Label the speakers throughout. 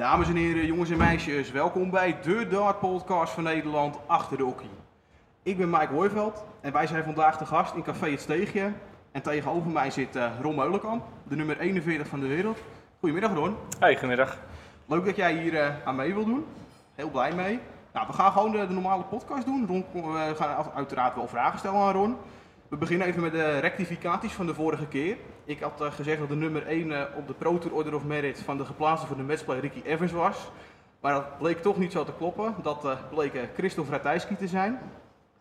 Speaker 1: Dames en heren, jongens en meisjes, welkom bij de Dart Podcast van Nederland achter de okkie. Ik ben Mike Hooiveld en wij zijn vandaag de gast in Café Het Steegje. En tegenover mij zit eh, Ron Meulenkamp, de nummer 41 van de wereld. Goedemiddag Ron.
Speaker 2: Hey, goedemiddag.
Speaker 1: Leuk dat jij hier eh, aan mee wil doen. Heel blij mee. Nou, we gaan gewoon de, de normale podcast doen. Ron, we gaan uiteraard wel vragen stellen aan Ron. We beginnen even met de rectificaties van de vorige keer. Ik had uh, gezegd dat de nummer 1 uh, op de Pro Tour Order of Merit van de geplaatste voor de matchplay Ricky Evans was. Maar dat bleek toch niet zo te kloppen. Dat uh, bleek Christophe Ratajski te zijn.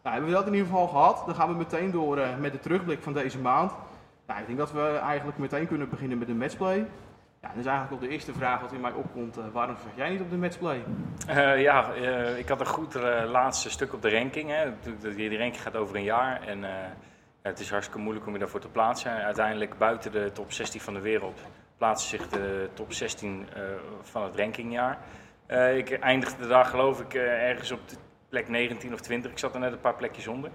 Speaker 1: Nou, hebben we dat in ieder geval gehad. Dan gaan we meteen door met de terugblik van deze maand. Nou, ik denk dat we eigenlijk meteen kunnen beginnen met de matchplay. Ja, dat is eigenlijk al de eerste vraag wat in mij opkomt. waarom zeg jij niet op de matchplay?
Speaker 2: ja, ik had een goed laatste stuk op de ranking. Hè. Die ranking gaat over een jaar. En het is hartstikke moeilijk om je daarvoor te plaatsen. Uiteindelijk buiten de top 16 van de wereld plaatst zich de top 16 uh, van het rankingjaar. Uh, ik eindigde daar geloof ik uh, ergens op plek 19 of 20. Ik zat er net een paar plekjes onder.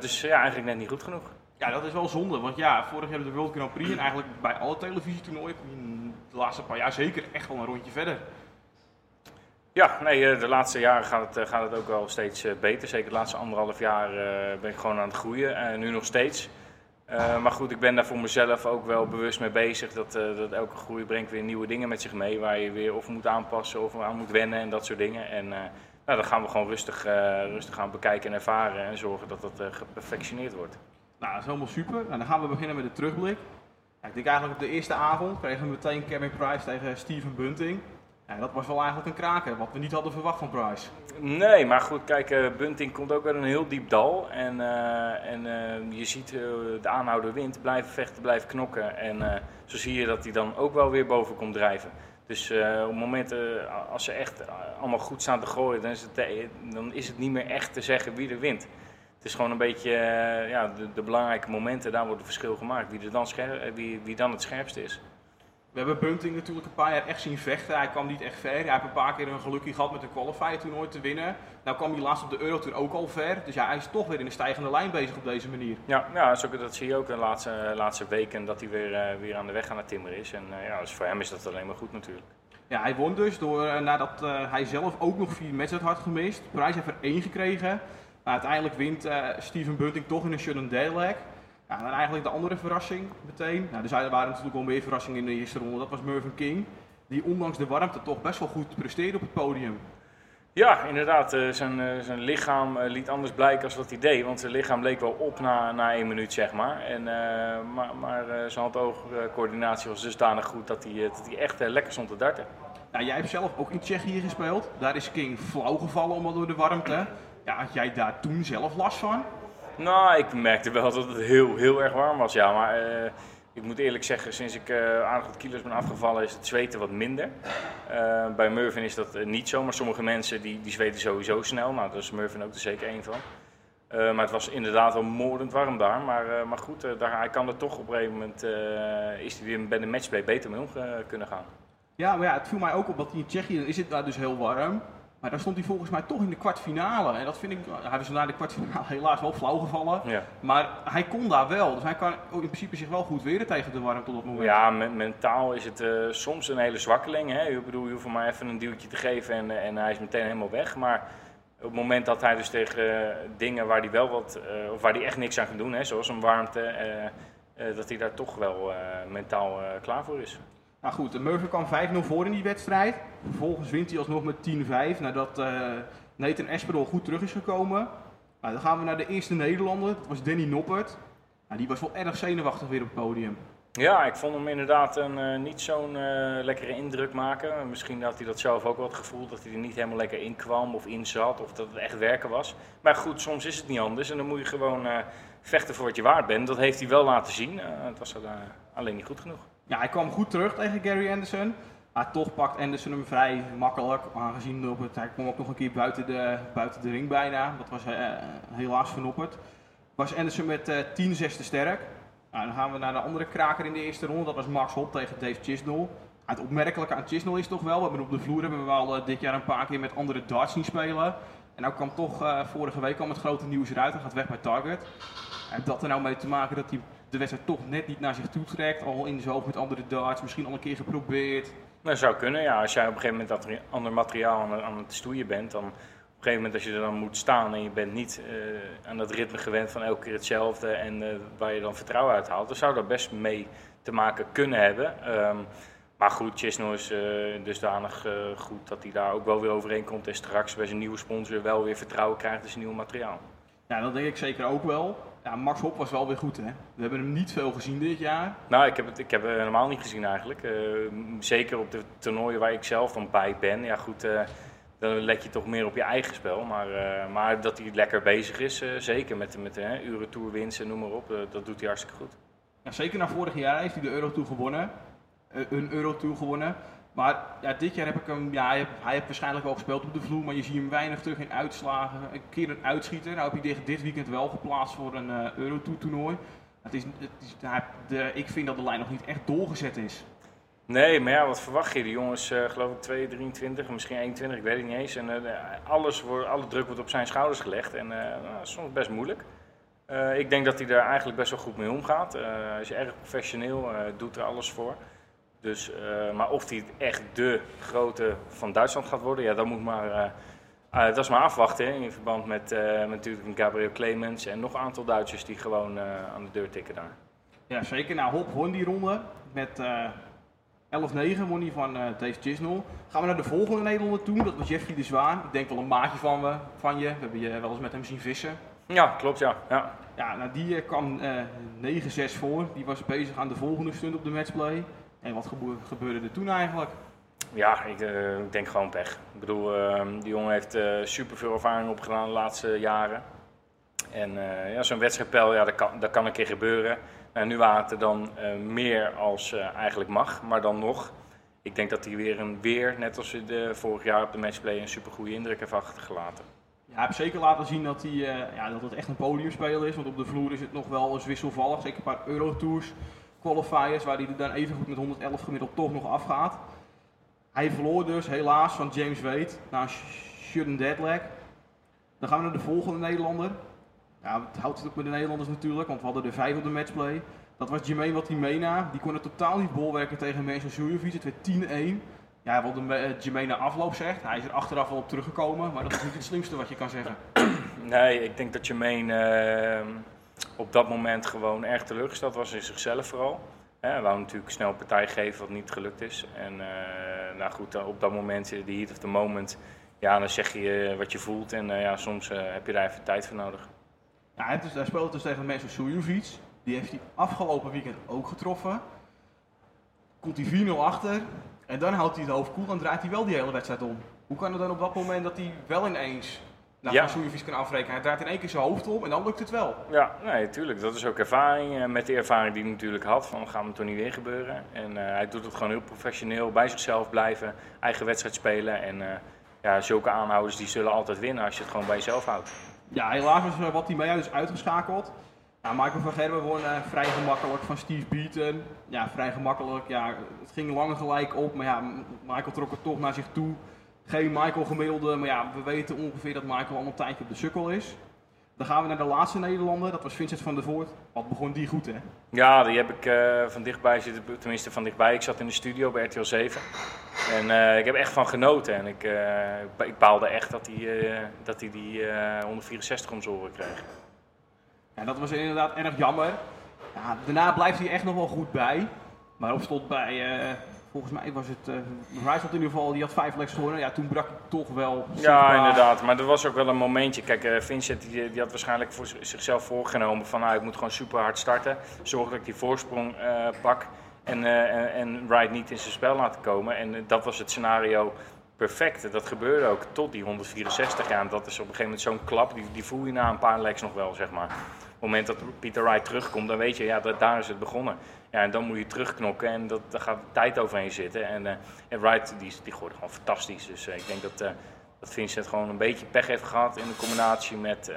Speaker 2: dus ja, eigenlijk net niet goed genoeg.
Speaker 1: Ja, dat is wel zonde. Want ja, vorig jaar de World Grand Prix en eigenlijk bij alle televisietoernooien kom je de laatste paar jaar zeker echt wel een rondje verder.
Speaker 2: Ja, nee, de laatste jaren gaat het, gaat het ook wel steeds beter. Zeker de laatste anderhalf jaar ben ik gewoon aan het groeien. En nu nog steeds. Maar goed, ik ben daar voor mezelf ook wel bewust mee bezig. Dat, dat elke groei brengt weer nieuwe dingen met zich mee. Waar je weer of moet aanpassen of aan moet wennen en dat soort dingen. En uh, nou, dat gaan we gewoon rustig, rustig gaan bekijken en ervaren. En zorgen dat dat geperfectioneerd wordt.
Speaker 1: Nou, dat is helemaal super. Nou, dan gaan we beginnen met de terugblik. Ik denk eigenlijk op de eerste avond kregen we meteen Kevin Price tegen Steven Bunting. Dat was wel eigenlijk een kraken, wat we niet hadden verwacht van Price.
Speaker 2: Nee, maar goed, kijk, uh, Bunting komt ook uit een heel diep dal. En, uh, en uh, je ziet de aanhouder wind blijven vechten, blijven knokken. En zo zie je dat hij dan ook wel weer boven komt drijven. Dus op momenten als ze echt allemaal goed staan te gooien, dan is, het, dan is het niet meer echt te zeggen wie er wint. Het is gewoon een beetje ja, de, belangrijke momenten, daar wordt het verschil gemaakt. Wie, er dan, wie, wie dan het scherpste is.
Speaker 1: We hebben Bunting natuurlijk een paar jaar echt zien vechten. Hij kwam niet echt ver. Hij heeft een paar keer een gelukje gehad met een qualifier toernooi te winnen. Nou kwam hij laatst op de Eurotour ook al ver. Dus ja, hij is toch weer in de stijgende lijn bezig op deze manier.
Speaker 2: Ja, ja dat zie je ook de laatste, laatste weken dat hij weer, uh, weer aan de weg aan het timmeren is. En uh, ja, dus voor hem is dat alleen maar goed natuurlijk.
Speaker 1: Ja, hij won dus door, uh, nadat hij zelf ook nog vier matches had gemist. Prijs heeft er één gekregen. Maar uiteindelijk wint Steven Bunting toch in een Shut leg. Ja, en dan eigenlijk de andere verrassing meteen. Nou, er waren natuurlijk al meer verrassingen in de eerste ronde. Dat was Mervyn King, die ondanks de warmte toch best wel goed presteerde op het podium.
Speaker 2: Ja, inderdaad. Uh, zijn, uh, zijn lichaam uh, liet anders blijken als wat hij deed. Want zijn lichaam leek wel op na, na één minuut, zeg maar. En, maar maar zijn hand-oogcoördinatie was dusdanig goed dat hij, dat hij echt lekker stond te darten.
Speaker 1: Nou, jij hebt zelf ook in Tsjechië gespeeld. Daar is King flauw gevallen omdat door de warmte. Ja, had jij daar toen zelf last van?
Speaker 2: Nou, ik merkte wel dat het heel, heel erg warm was, ja. Maar uh, ik moet eerlijk zeggen, sinds ik uh, aardig wat kilo's ben afgevallen, is het zweten wat minder. Uh, bij Mervyn is dat niet zo, maar sommige mensen die, die zweten sowieso snel. Nou, daar is Mervyn ook er zeker één van. maar het was inderdaad wel moordend warm daar. Maar, maar goed, daar, hij kan er toch op een gegeven moment, is hij weer bij de matchplay beter mee om kunnen gaan.
Speaker 1: Ja, maar ja, het viel mij ook op dat in Tsjechië is het daar dus heel warm. Maar daar stond hij volgens mij toch in de kwartfinale. En dat vind ik, hij was na de kwartfinale helaas wel flauw gevallen. Ja. Maar hij kon daar wel. Dus hij kan in principe zich wel goed weren tegen de warmte op dat moment.
Speaker 2: Ja, mentaal is het uh, soms een hele zwakkeling. Hè? Ik bedoel, je hoeft maar even een duwtje te geven en, en hij is meteen helemaal weg. Maar op het moment dat hij dus tegen uh, dingen waar hij wel wat, uh, of waar hij echt niks aan kan doen, hè, zoals een warmte, dat hij daar toch wel mentaal klaar voor is.
Speaker 1: Nou goed, Murphy kwam 5-0 voor in die wedstrijd. Vervolgens wint hij alsnog met 10-5 nadat uh, Nathan Esperol goed terug is gekomen. Nou, dan gaan we naar de eerste Nederlander, dat was Danny Noppert. Nou, die was wel erg zenuwachtig weer op het podium.
Speaker 2: Ja, ik vond hem inderdaad een, uh, niet zo'n uh, lekkere indruk maken. Misschien had hij dat zelf ook wel het gevoel dat hij er niet helemaal lekker in kwam of in zat of dat het echt werken was. Maar goed, soms is het niet anders en dan moet je gewoon vechten voor wat je waard bent. Dat heeft hij wel laten zien. het was alleen niet goed genoeg.
Speaker 1: Ja, hij kwam goed terug tegen Gary Anderson. Maar toch pakt Anderson hem vrij makkelijk, aangezien op hij kwam ook nog een keer buiten de, buiten de ring bijna. Dat was uh, helaas vernopperd. Was Anderson met uh, 10 zesde sterk. Nou, dan gaan we naar de andere kraker in de eerste ronde. Dat was Max Hopp tegen Dave Chisnell. Het opmerkelijke aan Chisnell is toch wel, we hebben op de vloer hebben we wel uh, dit jaar een paar keer met andere darts zien spelen. En nou kwam toch, uh, vorige week kwam het grote nieuws eruit, hij gaat weg bij Target. Heeft dat er nou mee te maken dat hij de wedstrijd toch net niet naar zich toe trekt. Al in zijn hoofd met andere darts, misschien al een keer geprobeerd.
Speaker 2: Dat zou kunnen, ja. Als jij op een gegeven moment dat ander materiaal aan, aan het stoeien bent, dan op een gegeven moment als je er dan moet staan en je bent niet uh, aan dat ritme gewend van elke keer hetzelfde en uh, waar je dan vertrouwen uit haalt, dan zou dat best mee te maken kunnen hebben. Um, maar goed, Chisno is uh, dusdanig goed dat hij daar ook wel weer overheen komt en straks bij zijn nieuwe sponsor wel weer vertrouwen krijgt in zijn nieuw materiaal.
Speaker 1: Ja, dat denk ik zeker ook wel. Ja, Max Hop was wel weer goed, hè? We hebben hem niet veel gezien dit jaar.
Speaker 2: Nou, ik heb het ik heb hem helemaal niet gezien eigenlijk. Uh, zeker op de toernooien waar ik zelf dan bij ben. Ja, goed, uh, dan let je toch meer op je eigen spel. Maar, uh, maar dat hij lekker bezig is, zeker met, met Eurotour winst en noem maar op, dat doet hij hartstikke goed.
Speaker 1: Ja, zeker na vorig jaar heeft hij de Eurotour gewonnen. een Eurotour gewonnen. Maar dit jaar heb ik hem, hij heeft, hij waarschijnlijk wel gespeeld op de vloer, maar je ziet hem weinig terug in uitslagen. Een keer een uitschieter. Nou heb je dit weekend wel geplaatst voor een uh, Eurotour toernooi. Het is, het is, de, ik vind dat de lijn nog niet echt doorgezet is.
Speaker 2: Nee, maar ja, wat verwacht je? De jongens, uh, geloof ik 2, 23, misschien 21, ik weet het niet eens. En uh, alles wordt, alle druk wordt op zijn schouders gelegd en is soms best moeilijk. ik denk dat hij daar eigenlijk best wel goed mee omgaat. hij is erg professioneel, doet er alles voor. Dus, uh, maar of hij echt de grote van Duitsland gaat worden, ja, dat moet maar, uh, uh, dat is maar afwachten. in verband met, met natuurlijk Gabriel Clemens en nog een aantal Duitsers die gewoon aan de deur tikken daar.
Speaker 1: Ja, zeker. Nou, Hop won die ronde met 11-9 won hij van Dave Chisnell. Gaan we naar de volgende Nederlander toe, dat was Jeffrey de Zwaan. Ik denk wel een maatje van, we, van je. We hebben je wel eens met hem zien vissen.
Speaker 2: Ja, klopt ja. Ja,
Speaker 1: ja nou, die kwam 9-6 voor. Die was bezig aan de volgende stunt op de matchplay. En wat gebeurde er toen eigenlijk?
Speaker 2: Ja, ik, uh, ik denk gewoon pech. Ik bedoel, uh, die jongen heeft uh, superveel ervaring opgedaan de laatste jaren. En ja, zo'n wedstrijdpel, ja, dat, kan, dat kan een keer gebeuren. Nou, nu waren het er dan meer als eigenlijk mag, maar dan nog. Ik denk dat hij weer, een, weer net als de vorig jaar op de matchplay, een supergoeie indruk heeft achtergelaten.
Speaker 1: Ja, hij heeft zeker laten zien dat, hij, ja, dat het echt een podiumspeler is. Want op de vloer is het nog wel eens wisselvallig. Zeker een paar Eurotours qualifiers, waar hij er dan even goed met 111 gemiddeld toch nog afgaat. Hij verloor dus helaas van James Wade naar Shudden Deadleg. Dan gaan we naar de volgende Nederlander. Ja, het houdt het ook met de Nederlanders natuurlijk, want we hadden de vijf op de matchplay. Dat was Jermaine Watimena. Die kon het totaal niet bolwerken tegen Mensen Surjovic. Het werd 10-1. Ja, wat de Jermaine afloop zegt. Hij is er achteraf wel op teruggekomen, maar dat is niet het slimste wat je kan zeggen.
Speaker 2: Nee, ik denk dat Jermaine... Uh op dat moment gewoon erg teleurgesteld was in zichzelf vooral. Hij wou natuurlijk snel partij geven wat niet gelukt is. En uh, nou goed, op dat moment, de heat of the moment, ja, dan zeg je eh, wat je voelt. En ja, soms heb je daar even tijd voor nodig.
Speaker 1: Ja, hij, dus, hij speelde dus tegen mensen Sujovic. Die heeft hij afgelopen weekend ook getroffen. Komt hij 4-0 achter. En dan houdt hij het hoofd koel en draait hij wel die hele wedstrijd om. Hoe kan het dan op dat moment dat hij wel ineens nou, ja. Soejevies kan afrekenen. Hij draait in één keer zijn hoofd om en dan lukt het wel.
Speaker 2: Ja, nee, tuurlijk. Dat is ook ervaring. Eh, met de ervaring die hij natuurlijk had, van gaat het toch niet weer gebeuren. En uh, hij doet het gewoon heel professioneel, bij zichzelf blijven, eigen wedstrijd spelen. En uh, ja, zulke aanhouders die zullen altijd winnen als je het gewoon bij jezelf houdt.
Speaker 1: Ja, helaas was wat hij mee is uitgeschakeld. Ja, Michael van Gerwen won uh, vrij gemakkelijk van Steve Beaton. Ja, vrij gemakkelijk. Ja, het ging lang gelijk op, maar ja, Michael trok het toch naar zich toe geen Michael gemiddelde, maar ja, we weten ongeveer dat Michael al een tijdje op de sukkel is. Dan gaan we naar de laatste Nederlander, dat was Vincent van der Voort. Wat begon die goed, hè?
Speaker 2: Ja, die heb ik uh, van dichtbij zitten, tenminste van dichtbij. Ik zat in de studio bij RTL 7. En uh, ik heb echt van genoten. En ik, uh, ik baalde echt dat hij, dat hij die 164 om zijn oren kreeg.
Speaker 1: Ja, dat was inderdaad erg jammer. Ja, daarna blijft hij echt nog wel goed bij. Maar op stond bij volgens mij was het, uh, Rice in ieder geval, die had vijf legs gewonnen. Ja, toen brak hij toch wel.
Speaker 2: Ja, inderdaad. Maar er was ook wel een momentje. Kijk, uh, Vincent die, die, had waarschijnlijk voor zichzelf voorgenomen van nou, ik moet gewoon super hard starten. Zorg dat ik die voorsprong uh, pak en, en, en Wright niet in zijn spel laten komen. En dat was het scenario perfect. Dat gebeurde ook tot die 164. Ja, en dat is op een gegeven moment zo'n klap, die, die voel je na een paar legs nog wel, zeg maar. Op het moment dat Peter Wright terugkomt, dan weet je, ja, dat, daar is het begonnen. Ja, en dan moet je terugknokken en dat, daar gaat tijd overheen zitten. En, uh, en Wright, die, die gooit gewoon fantastisch. Dus uh, ik denk dat, uh, dat Vincent gewoon een beetje pech heeft gehad in de combinatie met,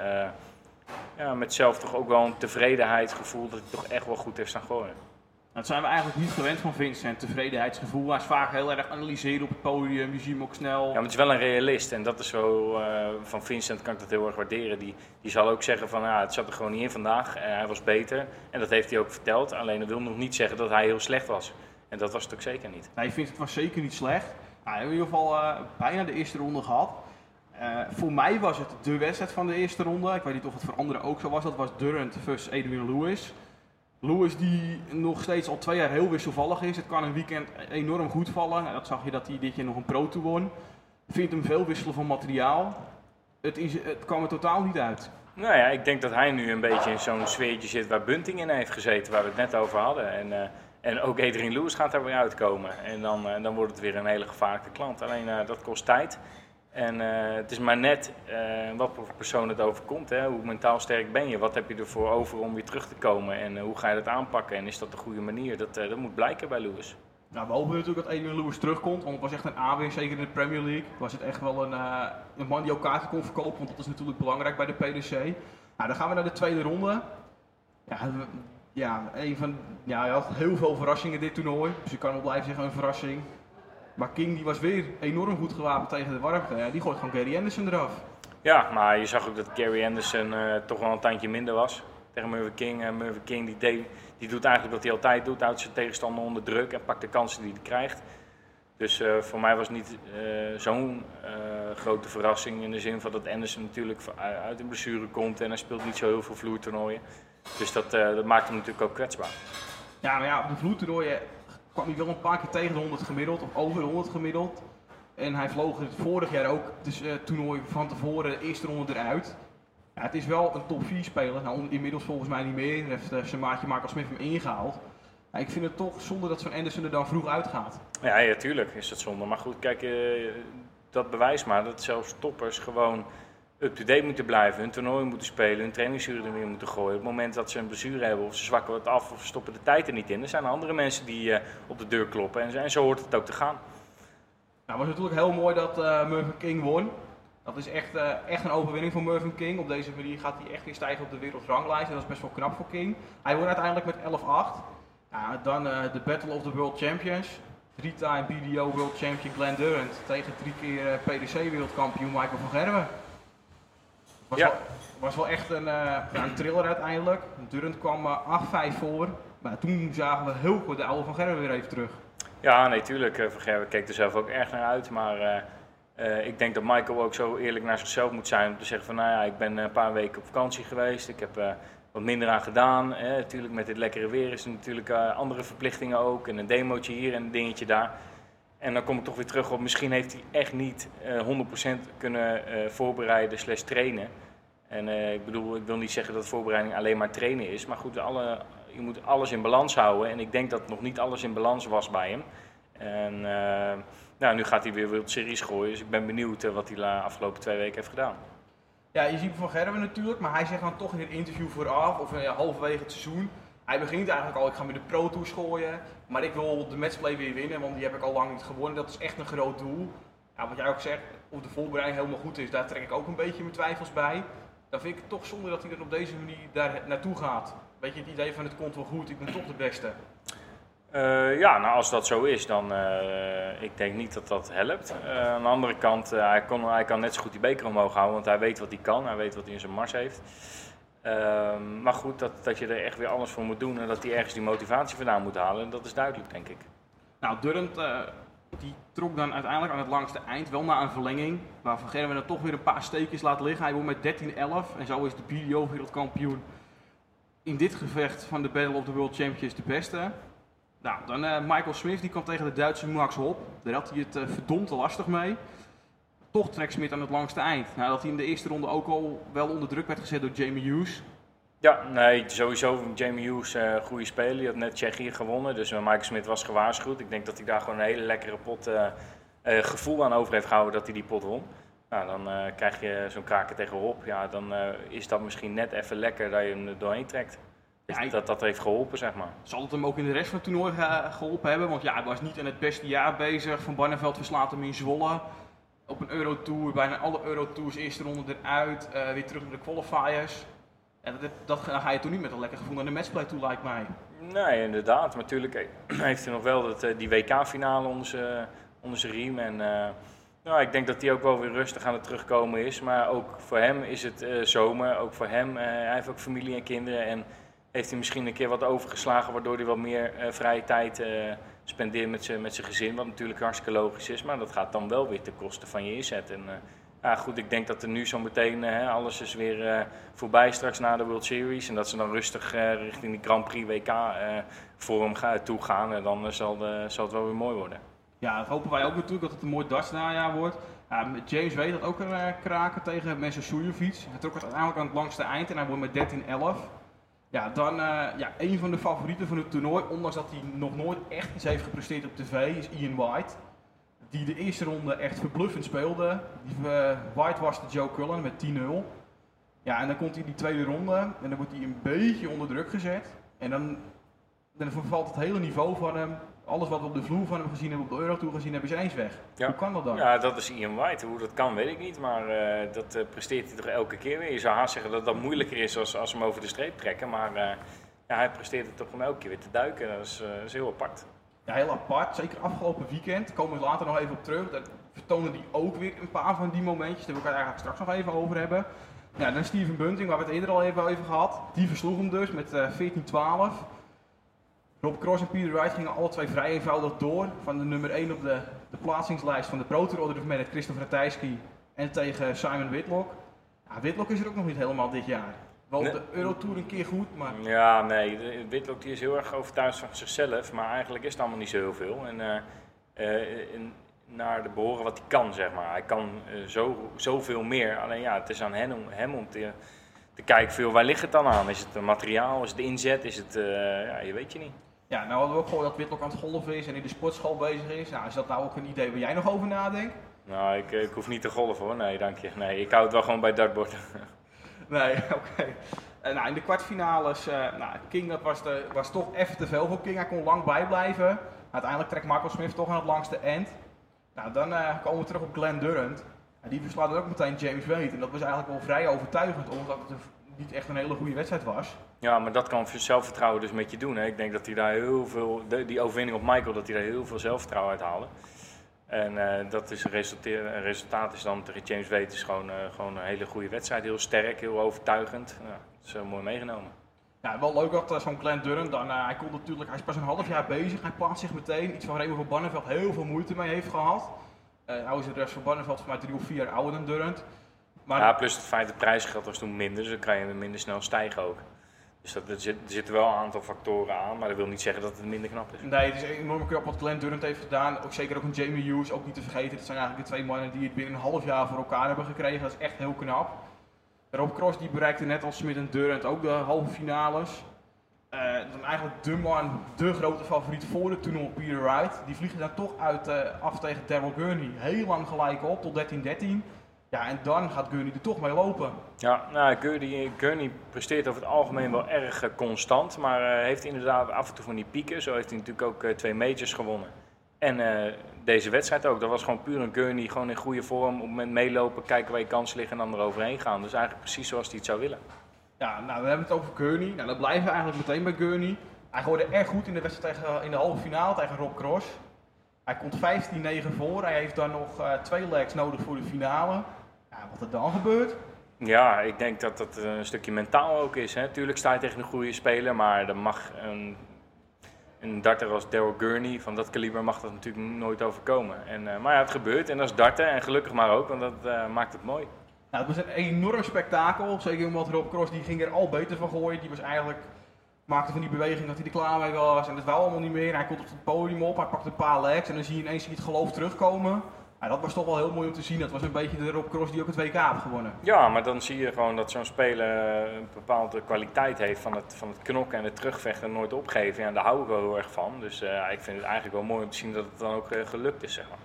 Speaker 2: ja, met zelf toch ook wel een tevredenheidsgevoel dat hij toch echt wel goed heeft staan gooien.
Speaker 1: Dat zijn we eigenlijk niet gewend van Vincent, tevredenheidsgevoel. Hij is vaak heel erg analyseren op het podium, je ziet hem ook snel.
Speaker 2: Ja, maar het is wel een realist en dat is zo, uh, van Vincent kan ik dat heel erg waarderen. Die, die zal ook zeggen van, ja, het zat er gewoon niet in vandaag, uh, hij was beter. En dat heeft hij ook verteld, alleen dat wil nog niet zeggen dat hij heel slecht was. En dat was het ook zeker niet.
Speaker 1: Nee, ik vind het was zeker niet slecht. Nou, we hebben in ieder geval uh, bijna de eerste ronde gehad. Uh, voor mij was het de wedstrijd van de eerste ronde. Ik weet niet of het voor anderen ook zo was. Dat was Durant versus Adrian Lewis. Lewis die nog steeds al twee jaar heel wisselvallig is. Het kan een weekend enorm goed vallen. Dat zag je dat hij dit jaar nog een Pro Tour won. Vindt hem veel wisselen van materiaal. Het, is, het kwam er totaal niet uit.
Speaker 2: Nou ja, ik denk dat hij nu een beetje in zo'n sfeertje zit waar Bunting in heeft gezeten, waar we het net over hadden. En, uh, en ook Adrian Lewis gaat daar weer uitkomen. En dan, uh, dan wordt het weer een hele gevaarlijke klant. Alleen uh, dat kost tijd. En het is maar net wat voor persoon het overkomt. Hè? Hoe mentaal sterk ben je? Wat heb je ervoor over om weer terug te komen? En hoe ga je dat aanpakken? En is dat de goede manier? Dat, dat moet blijken bij Lewis.
Speaker 1: Nou, we hopen natuurlijk dat Adrian Lewis terugkomt, want het was echt een aanwinst, zeker in de Premier League. Was het echt wel een, een man die kaarten kon verkopen, want dat is natuurlijk belangrijk bij de PDC. Nou, dan gaan we naar de tweede ronde. Ja, ja, een van, ja, hij had heel veel verrassingen dit toernooi, dus je kan wel blijven zeggen een verrassing. Maar King die was weer enorm goed gewapend tegen de warmte. Ja, die gooit gewoon Gary Anderson eraf.
Speaker 2: Ja, maar je zag ook dat Gary Anderson uh, toch wel een tandje minder was tegen Murphy King. En Murphy King die, deed, die doet eigenlijk wat hij altijd doet, houdt zijn tegenstander onder druk en pakt de kansen die hij krijgt. Dus uh, voor mij was het niet uh, zo'n grote verrassing in de zin van dat Anderson natuurlijk uit een blessure komt en hij speelt niet zo heel veel vloertoernooien. Dus dat, dat maakt hem natuurlijk ook kwetsbaar.
Speaker 1: Ja, maar ja, op de vloertoernooien kwam hij wel een paar keer tegen de 100 gemiddeld of over de 100 gemiddeld. En hij vloog het vorig jaar ook het toernooi van tevoren de eerste ronde eruit. Ja, het is wel een top 4 speler. Nou, inmiddels volgens mij niet meer. Heeft uh, zijn maatje Michael Smith hem ingehaald. Ja, ik vind het toch zonde dat zo'n Anderson er dan vroeg uitgaat.
Speaker 2: Ja, ja, tuurlijk is het zonde. Maar goed, kijk, uh, dat bewijst maar dat zelfs toppers gewoon up-to-date moeten blijven. Hun toernooi moeten spelen, hun trainingsuren er weer moeten gooien. Op het moment dat ze een blessure hebben of ze zwakken wat af of ze stoppen de tijd er niet in. Er zijn andere mensen die uh, op de deur kloppen en, zo hoort het ook te gaan.
Speaker 1: Nou, het was natuurlijk heel mooi dat uh, Murphy King won. Dat is echt, uh, echt een overwinning voor Mervyn King. Op deze manier gaat hij echt weer stijgen op de wereldranglijst. En dat is best wel knap voor King. Hij won uiteindelijk met 11-8. Ja, dan de Battle of the World Champions. Drie-time BDO World Champion Glenn Durant tegen drie keer PDC wereldkampioen Michael van Gerwen. Was, ja. wel, was wel echt een, ja, een thriller uiteindelijk. Durant kwam 8-5 voor. Maar toen zagen we heel goed de oude van Gerwen weer even terug.
Speaker 2: Ja, nee, tuurlijk. Van Gerwen keek er zelf ook erg naar uit. Maar uh, ik denk dat Michael ook zo eerlijk naar zichzelf moet zijn om te zeggen van nou ja, ik ben een paar weken op vakantie geweest, ik heb uh, wat minder aan gedaan. Hè. Natuurlijk met dit lekkere weer is er natuurlijk uh, andere verplichtingen ook en een demootje hier en een dingetje daar. En dan kom ik toch weer terug op, misschien heeft hij echt niet 100% kunnen voorbereiden slash trainen. En ik bedoel, ik wil niet zeggen dat voorbereiding alleen maar trainen is, maar goed, alle, je moet alles in balans houden. En ik denk dat nog niet alles in balans was bij hem. En nou, nu gaat hij weer World Series gooien, dus ik ben benieuwd wat hij de afgelopen twee weken heeft gedaan.
Speaker 1: Ja, je ziet Van Gerwen natuurlijk, maar hij zegt dan toch in het interview vooraf of halverwege het seizoen. Hij begint eigenlijk al, ik ga met de Pro Tour gooien, maar ik wil de matchplay weer winnen, want die heb ik al lang niet gewonnen. Dat is echt een groot doel. Ja, wat jij ook zegt, of de voorbereiding helemaal goed is, daar trek ik ook een beetje mijn twijfels bij. Dan vind ik het toch zonde dat hij dan op deze manier daar naartoe gaat. Weet je, het idee van het komt wel goed, ik ben toch de beste.
Speaker 2: Uh, ja, nou als dat zo is, dan uh, ik denk niet dat dat helpt. Uh, aan de andere kant, hij, kon, hij kan net zo goed die beker omhoog houden, want hij weet wat hij kan, hij weet wat hij in zijn mars heeft. Ehm, maar goed, dat, dat je er echt weer alles voor moet doen en dat hij ergens die motivatie vandaan moet halen, dat is duidelijk, denk ik.
Speaker 1: Nou, Durant die trok dan uiteindelijk aan het langste eind wel naar een verlenging, waar Van Gerwen dan toch weer een paar steekjes laat liggen. Hij won met 13-11 en zo is de BDO wereldkampioen in dit gevecht van de Battle of the World Champions de beste. Nou, dan uh, Michael Smith, die kwam tegen de Duitse Max Hop. Daar had hij het uh, verdomd lastig mee. Toch trekt Smith aan het langste eind. Nadat hij in de eerste ronde ook al wel onder druk werd gezet door Jamie Hughes.
Speaker 2: Ja, nee, sowieso Jamie Hughes, uh, goede speler. Die had net Tsjechië gewonnen, dus Michael Smith was gewaarschuwd. Ik denk dat hij daar gewoon een hele lekkere pot gevoel aan over heeft gehouden dat hij die pot won. Nou, dan krijg je zo'n kraken tegen. Ja, dan is dat misschien net even lekker dat je hem er doorheen trekt. Ja, dat dat heeft geholpen, zeg maar.
Speaker 1: Zal het hem ook in de rest van het toernooi geholpen hebben? Want ja, hij was niet in het beste jaar bezig. Van Barneveld verslaat hem in Zwolle. Op een Eurotour, bijna alle Eurotours, eerste ronde eruit. Uh, weer terug naar de qualifiers. En dat, ga je toen niet met een lekker gevoel naar de matchplay toe, lijkt mij.
Speaker 2: Nee, inderdaad. Maar natuurlijk heeft hij nog wel dat, eh, die WK-finale onder zijn, riem. En nou, ik denk dat hij ook wel weer rustig aan het terugkomen is. Maar ook voor hem is het zomer. Ook voor hem, hij heeft ook familie en kinderen. En heeft hij misschien een keer wat overgeslagen, waardoor hij wat meer vrije tijd spendeert met zijn met gezin, wat natuurlijk hartstikke logisch is. Maar dat gaat dan wel weer ten koste van je inzet. En, eh, ja, goed, ik denk dat er nu zo meteen eh, alles is weer eh, voorbij straks na de World Series. En dat ze dan rustig richting die Grand Prix WK vorm gaan, toe gaan. En dan zal, zal het wel weer mooi worden.
Speaker 1: Ja, dat hopen wij ook natuurlijk dat het een mooi dartsnajaar wordt. Ja, met James weet dat ook een kraken tegen Messersoejevic. Hij trok het uiteindelijk aan het langste eind en hij won met 13-11. Ja, dan eh, ja, een van de favorieten van het toernooi, ondanks dat hij nog nooit echt iets heeft gepresteerd op tv, is Ian White. Die de eerste ronde echt verbluffend speelde. Die eh, White was de Joe Cullen met 10-0. Ja, en dan komt hij in die tweede ronde en dan wordt hij een beetje onder druk gezet. En dan, dan vervalt het hele niveau van hem. Alles wat we op de vloer van hem gezien hebben, op de Eurotour gezien hebben, is eens weg.
Speaker 2: Ja.
Speaker 1: Hoe kan dat dan?
Speaker 2: Ja, dat is Ian White. Hoe dat kan, weet ik niet. Maar eh, dat eh, presteert hij toch elke keer weer. Je zou haast zeggen dat dat moeilijker is als, als ze hem over de streep trekken. Maar eh, ja, hij presteert het toch om elke keer weer te duiken. Dat is, dat is heel apart.
Speaker 1: Ja, heel apart. Zeker afgelopen weekend. Daar komen we later nog even op terug. Daar vertonen die ook weer een paar van die momentjes. Daar wil ik het eigenlijk straks nog even over hebben. Ja, dan Steven Bunting, waar we het eerder al even over gehad. Die versloeg hem dus met eh 14-12. Rob Cross en Peter Wright gingen alle twee vrij eenvoudig door. Van de nummer 1 op de, de plaatsingslijst van de Pro Tour op dit moment Christopher Ratajski en tegen Simon Whitlock. Ja, Whitlock is er ook nog niet helemaal dit jaar. Wel op
Speaker 2: Nee.
Speaker 1: de Eurotour een keer goed, maar
Speaker 2: Ja, nee, Whitlock die is heel erg overtuigd van zichzelf, maar eigenlijk is het allemaal niet zo heel veel. En, eh, eh, in- naar de behoren wat hij kan, zeg maar. Hij kan eh, zo, zoveel meer. Alleen ja, het is aan hem, om- hem om te, te kijken, veel, waar ligt het dan aan? Is het materiaal, is het inzet, is het, ja, je weet je niet.
Speaker 1: Ja, nou hadden we ook gehoord dat Whitlock aan het golven is en in de sportschool bezig is. Nou, is dat nou ook een idee waar jij nog over nadenkt?
Speaker 2: Nou, ik, eh, ik hoef niet te golven hoor, nee, dank je. Nee, ik hou het wel gewoon bij dartbord.
Speaker 1: Nee, oké. Eh, nou, in de kwartfinales, eh nou, King dat was, de, was toch even te veel voor King. Hij kon lang bijblijven. Uiteindelijk trekt Michael Smith toch aan het langste end. Nou, dan komen we terug op Glenn Durant. Ja, die verslaat ook meteen James Wade. En dat was eigenlijk wel vrij overtuigend, omdat het een- niet echt een hele goede wedstrijd was.
Speaker 2: Ja, maar dat kan zelfvertrouwen dus met je doen. Hè. Ik denk dat hij daar heel veel, die overwinning op Michael, dat hij daar heel veel zelfvertrouwen uit haalde. En eh, dat is een, resulteer- resultaat is dan tegen James Wade is gewoon, eh, gewoon een hele goede wedstrijd. Heel sterk, heel overtuigend. Ja, dat is heel mooi meegenomen.
Speaker 1: Ja, wel leuk dat eh, zo'n Glenn Durant, dan, eh, hij, komt natuurlijk, hij is pas een half jaar bezig. Hij plaatst zich meteen, iets waar Raymond van Barneveld heel veel moeite mee heeft gehad. Eh nou is de rest van Barneveld voor mij drie of vier jaar ouder dan Durant. Maar
Speaker 2: Ja, plus het feit dat prijsgeld was toen minder, dus dan kan je minder snel stijgen ook. Dus er, zit, zitten wel een aantal factoren aan, maar dat wil niet zeggen dat het minder knap is.
Speaker 1: Nee, het is enorm knap wat Glenn Durant heeft gedaan. Ook zeker ook een Jamie Hughes, ook niet te vergeten. Dat zijn eigenlijk de twee mannen die het binnen een half jaar voor elkaar hebben gekregen. Dat is echt heel knap. Rob Cross die bereikte net als Smith en Durant ook de halve finales. Eh, dan eigenlijk de man, de grote favoriet voor het toernooi, Peter Wright. Die vliegen dan toch uit, eh, af tegen Daryl Gurney. Heel lang gelijk op, tot 13-13. Ja, en dan gaat Gurney er toch mee lopen.
Speaker 2: Ja, nou, Gurney, Gurney presteert over het algemeen wel erg eh, constant, maar eh, heeft inderdaad af en toe van die pieken. Zo heeft hij natuurlijk ook eh, twee majors gewonnen. En deze wedstrijd ook, dat was gewoon puur een Gurney, gewoon in goede vorm, op het moment meelopen, kijken waar je kansen liggen en dan eroverheen gaan. Dus eigenlijk precies zoals hij het zou willen.
Speaker 1: Ja, nou, we hebben het over Gurney. Nou, dan blijven we eigenlijk meteen bij Gurney. Hij gooide erg goed in de wedstrijd tegen, in de halve finale tegen Rob Cross. Hij komt 15-9 voor. Hij heeft dan nog twee legs nodig voor de finale. Ja, wat er dan gebeurt?
Speaker 2: Ja, ik denk dat dat een stukje mentaal ook is. Hè. Tuurlijk sta je tegen een goede speler, maar er mag een, een darter als Daryl Gurney, van dat kaliber, mag dat natuurlijk nooit overkomen. En, eh, maar ja, het gebeurt en dat is darten en gelukkig maar ook, want dat eh, maakt het mooi.
Speaker 1: Nou, het was een enorm spektakel. Zeker omdat Rob Cross die ging er al beter van gooien. Die was eigenlijk, maakte van die beweging dat hij er klaar mee was. En dat wou allemaal niet meer. Hij komt op het podium op, hij pakt een paar legs. En dan zie je ineens het geloof terugkomen. Ja, dat was toch wel heel mooi om te zien. Dat was een beetje de Rob Cross die ook het WK heeft gewonnen.
Speaker 2: Ja, maar dan zie je gewoon dat zo'n speler eh, een bepaalde kwaliteit heeft van het, van het knokken en het terugvechten en nooit opgeven. Ja, en daar hou ik wel heel erg van. Dus eh, ik vind het eigenlijk wel mooi om te zien dat het dan ook eh, gelukt is, zeg maar.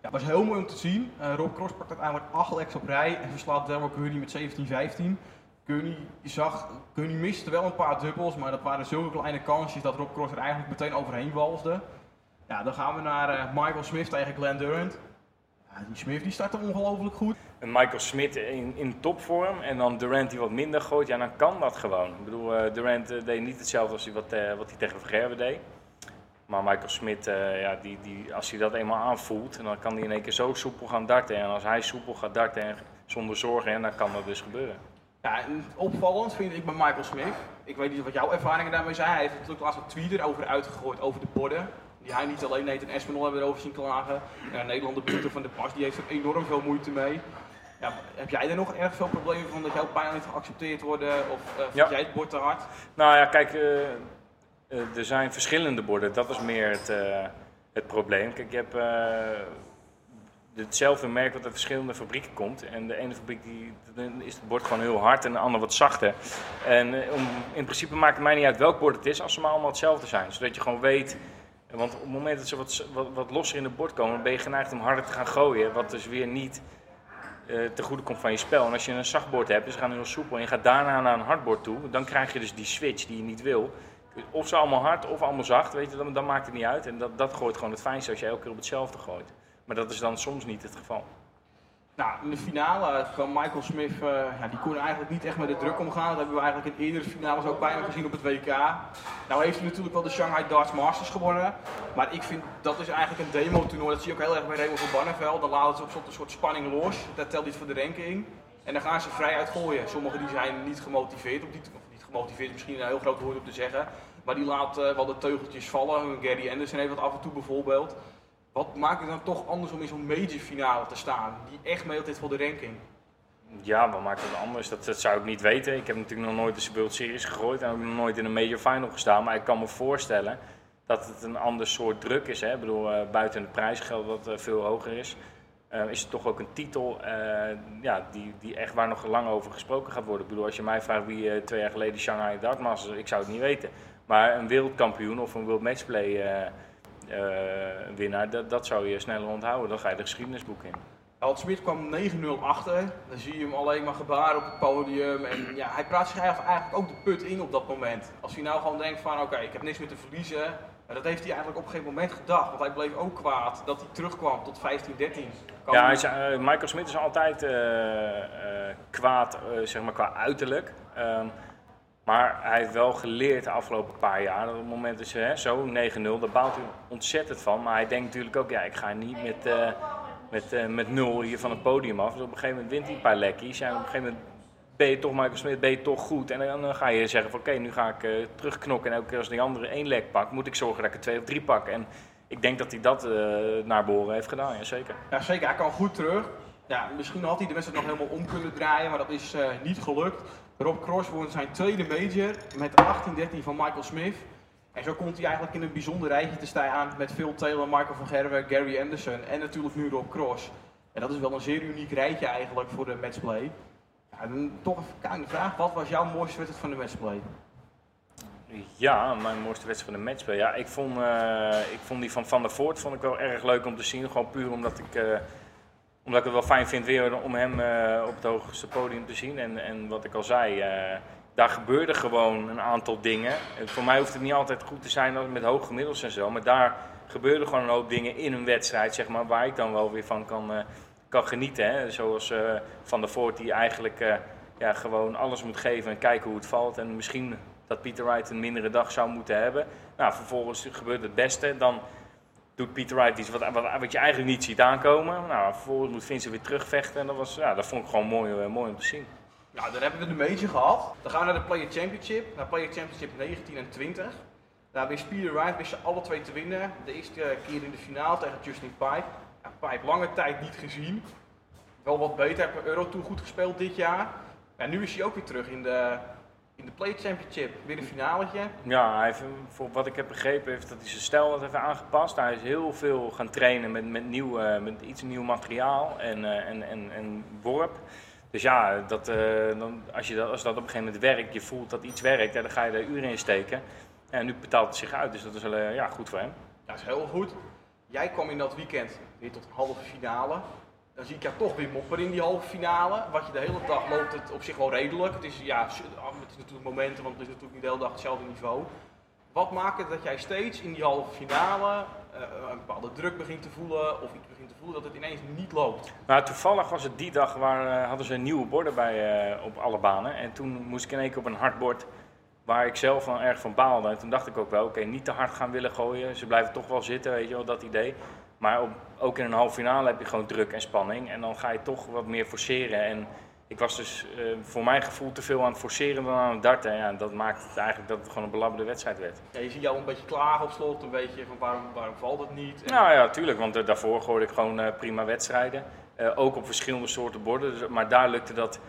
Speaker 1: Ja, het was heel mooi om te zien. Eh, Rob Cross pakt uiteindelijk 8 legs op rij en verslaat Daryl Gurney met 17-15. Gurney zag, Gurney miste wel een paar dubbels, maar dat waren zulke kleine kansjes dat Rob Cross er eigenlijk meteen overheen walsde. Ja, dan gaan we naar Michael Smith tegen Glenn Durant. Ja, die Smith die startte ongelooflijk goed.
Speaker 2: Een Michael Smit in, in topvorm en dan Durant die wat minder gooit, ja, dan kan dat gewoon. Ik bedoel, eh, Durant eh, deed niet hetzelfde als hij wat, eh, wat hij tegen Vergerwe deed. Maar Michael Smit, ja, die, die, als hij dat eenmaal aanvoelt, dan kan hij in één keer zo soepel gaan darten. En als hij soepel gaat darten en zonder zorgen, en dan kan dat dus gebeuren.
Speaker 1: Ja, en opvallend vind ik bij Michael Smith. Ik weet niet wat jouw ervaringen daarmee zijn. Hij heeft natuurlijk laatst een tweet erover uitgegooid over de borden. Die hij niet alleen Nathan Espinol hebben erover zien klagen. Ja, Nederlander Boete van de Pas, die heeft er enorm veel moeite mee. Ja, heb jij er nog erg veel problemen van dat jouw pijlen niet geaccepteerd worden? Of uh, vind
Speaker 2: Ja.
Speaker 1: jij het bord te hard?
Speaker 2: Nou ja, kijk, eh, eh, er zijn verschillende borden. Dat is meer het, het probleem. Kijk, je hebt hetzelfde merk wat uit verschillende fabrieken komt. En de ene fabriek die, is het bord gewoon heel hard en de andere wat zachter. En om, in principe maakt het mij niet uit welk bord het is, als ze maar allemaal hetzelfde zijn. Zodat je gewoon weet... Want op het moment dat ze wat, wat, wat losser in het bord komen, ben je geneigd om harder te gaan gooien. Wat dus weer niet eh ten goede komt van je spel. En als je een zacht bord hebt, dus gaan heel soepel, en je gaat daarna naar een hard bord toe, dan krijg je dus die switch die je niet wil. Of ze allemaal hard of allemaal zacht, weet je, dan, dan maakt het niet uit. En dat, dat gooit gewoon het fijnste als je elke keer op hetzelfde gooit. Maar dat is dan soms niet het geval.
Speaker 1: Nou, in de finale van Michael Smith, eh, ja, die kon eigenlijk niet echt met de druk omgaan. Dat hebben we eigenlijk in eerdere finales ook bijna gezien op het WK. Nou heeft hij natuurlijk wel de Shanghai Darts Masters gewonnen. Maar ik vind dat is eigenlijk een demo-toernooi. Dat zie je ook heel erg bij Raymond van Barneveld. Dan laten ze op een soort spanning los. Dat telt niet voor de ranking. En dan gaan ze vrij uitgooien. Sommigen die zijn niet gemotiveerd, niet, of niet gemotiveerd, misschien een heel groot woord om te zeggen. Maar die laten wel de teugeltjes vallen. Gary Anderson heeft dat af en toe bijvoorbeeld. Wat maakt het dan toch anders om in zo'n major finale te staan? Die echt meedoet voor de ranking.
Speaker 2: Ja, wat maakt het anders? Dat, zou ik niet weten. Ik heb natuurlijk nog nooit de World Series gegooid en ook nog nooit in een major final gestaan. Maar ik kan me voorstellen dat het een ander soort druk is. Hè? Ik bedoel, eh, buiten het prijsgeld wat eh, veel hoger is, eh, is het toch ook een titel ja, die, die echt waar nog lang over gesproken gaat worden. Ik bedoel, als je mij vraagt wie twee jaar geleden Shanghai Dart Masters, ik zou het niet weten. Maar een wereldkampioen of een World Matchplay winnaar, dat, dat zou je sneller onthouden. Dan ga je de geschiedenisboek in.
Speaker 1: Alt Smit kwam 9-0 achter. Dan zie je hem alleen maar gebaren op het podium. En ja, hij praat zich eigenlijk ook de put in op dat moment. Als hij nou gewoon denkt van oké, ik heb niks meer te verliezen. Maar dat heeft hij eigenlijk op geen moment gedacht. Want hij bleef ook kwaad dat hij terugkwam tot 15-13. Kan
Speaker 2: Ja, hij
Speaker 1: hij-
Speaker 2: is, eh, Michael Smit is altijd eh, eh, kwaad, eh, zeg maar qua uiterlijk. Ehm, maar hij heeft wel geleerd de afgelopen paar jaar. Op het moment zo 9-0, daar baalt hij ontzettend van. Maar hij denkt natuurlijk ook, ja, ik ga niet met, eh, met, eh, met 0 hier van het podium af. Dus op een gegeven moment wint hij een paar lekkies. En op een gegeven moment ben je toch Michael Smit, ben je toch goed. En dan, ga je zeggen van oké, nu ga ik eh, terugknokken. En elke keer als die andere één lek pak, moet ik zorgen dat ik er twee of drie pak. En ik denk dat hij dat naar behoren heeft gedaan, ja zeker.
Speaker 1: Ja, zeker. Hij kan goed terug. Ja, misschien had hij de wedstrijd nog helemaal om kunnen draaien, maar dat is eh, niet gelukt. Rob Cross won zijn tweede major met 18-13 van Michael Smith. En zo komt hij eigenlijk in een bijzonder rijtje te staan met Phil Taylor, Michael van Gerwen, Gary Anderson en natuurlijk nu Rob Cross. En dat is wel een zeer uniek rijtje eigenlijk voor de matchplay. Ja, dan toch de vraag, wat was jouw mooiste wedstrijd van de matchplay?
Speaker 2: Ja, mijn mooiste wedstrijd van de matchplay. Ja, ik vond, eh, ik vond die van Van der Voort vond ik wel erg leuk om te zien. Gewoon puur omdat ik, eh, omdat ik het wel fijn vind weer om hem eh, op het hoogste podium te zien. En, en wat ik al zei, eh, daar gebeurde gewoon een aantal dingen. En voor mij hoeft het niet altijd goed te zijn met hoge gemiddels en zo. Maar daar gebeurden gewoon een hoop dingen in een wedstrijd, zeg maar, waar ik dan wel weer van kan, eh, kan genieten. Hè. Zoals eh, Van der Voort die eigenlijk eh, ja, gewoon alles moet geven en kijken hoe het valt. En misschien dat Peter Wright een mindere dag zou moeten hebben. Nou, vervolgens gebeurt het beste. Dan doet Peter Wright iets wat, wat, je eigenlijk niet ziet aankomen. Nou, vervolgens moet Vincent weer terugvechten. En dat, was, ja, dat vond ik gewoon mooi, eh, mooi om te zien.
Speaker 1: Nou, dan hebben we de major gehad. Dan gaan we naar de Player Championship, naar Player Championship 19 en 20. Daar wist Peter Wright wist ze alle twee te winnen. De eerste keer in de finale tegen Justin Pipe. Ja, Pipe lange tijd niet gezien. Wel wat beter, heeft Euro Tour goed gespeeld dit jaar. Ja, nu is hij ook weer terug in de, in de Player Championship. Weer een finaletje.
Speaker 2: Ja, hij heeft, voor wat ik heb begrepen, heeft dat hij zijn stijl wat even aangepast. Hij is heel veel gaan trainen met, met, nieuw, eh, met iets nieuw materiaal en, eh, en, en, en worp. Dus ja, dat, eh, dan, als, je dat, als dat op een gegeven moment werkt, je voelt dat iets werkt, dan ga je er uren in steken. En nu betaalt het zich uit, dus dat is wel, ja, goed voor hem.
Speaker 1: Dat is heel goed. Jij kwam in dat weekend weer tot halve finale. Dan zie ik jou toch weer mopperen in die halve finale. Wat je de hele dag loopt het op zich wel redelijk. Het is, ja, su- het is natuurlijk momenten, want het is natuurlijk niet de hele dag hetzelfde niveau. Wat maakt het dat jij steeds in die halve finale eh, een bepaalde druk begint te voelen of iets begint te voelen dat het ineens niet loopt?
Speaker 2: Nou, toevallig was het die dag waar eh, hadden ze nieuwe borden bij eh, op alle banen. En toen moest ik in keer op een hard bord waar ik zelf van erg van baalde. En toen dacht ik ook wel, oké, niet te hard gaan willen gooien. Ze blijven toch wel zitten, weet je wel, dat idee. Maar op, ook in een halve finale heb je gewoon druk en spanning. En dan ga je toch wat meer forceren. En ik was dus eh, voor mijn gevoel te veel aan het forceren dan aan het darten. Ja, dat maakt het eigenlijk dat het gewoon een belabberde wedstrijd werd.
Speaker 1: Ja, je ziet jou een beetje klagen op slot, een beetje van waarom, waarom valt het niet? En-
Speaker 2: Nou ja, tuurlijk, want eh, daarvoor gooide ik gewoon eh, prima wedstrijden. Ook op verschillende soorten borden. Dus, maar daar lukte dat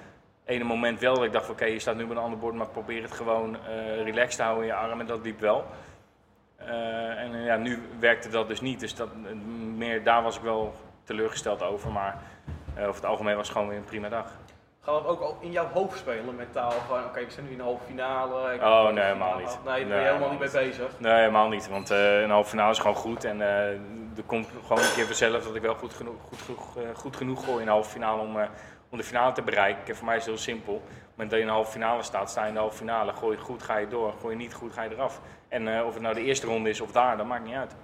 Speaker 2: ene moment wel. Dat ik dacht oké, je staat nu met een ander bord, maar probeer het gewoon relaxed te houden in je arm. En dat liep wel. Eh, en eh, ja, nu werkte dat dus niet. Dus dat, eh, meer, daar was ik wel teleurgesteld over. Maar over het algemeen was het gewoon weer een prima dag.
Speaker 1: Gaan we ook al in jouw hoofd spelen mentaal? Van oké, we zijn nu in de halve finale. ik-
Speaker 2: Oh, nee, helemaal niet.
Speaker 1: Nee, daar ben je helemaal niet mee bezig.
Speaker 2: Nee, helemaal niet. Want een halve finale is gewoon goed. En eh, er komt gewoon een keer vanzelf dat ik wel goed genoeg, goed, genoeg, eh, goed genoeg gooi in de halve finale om, om de finale te bereiken. En voor mij is het heel simpel. Moment dat je in de halve finale staat, sta je in de halve finale. Gooi je goed, ga je door. Gooi je niet goed, ga je eraf. En eh, of het nou de eerste ronde is of daar, dat maakt niet uit.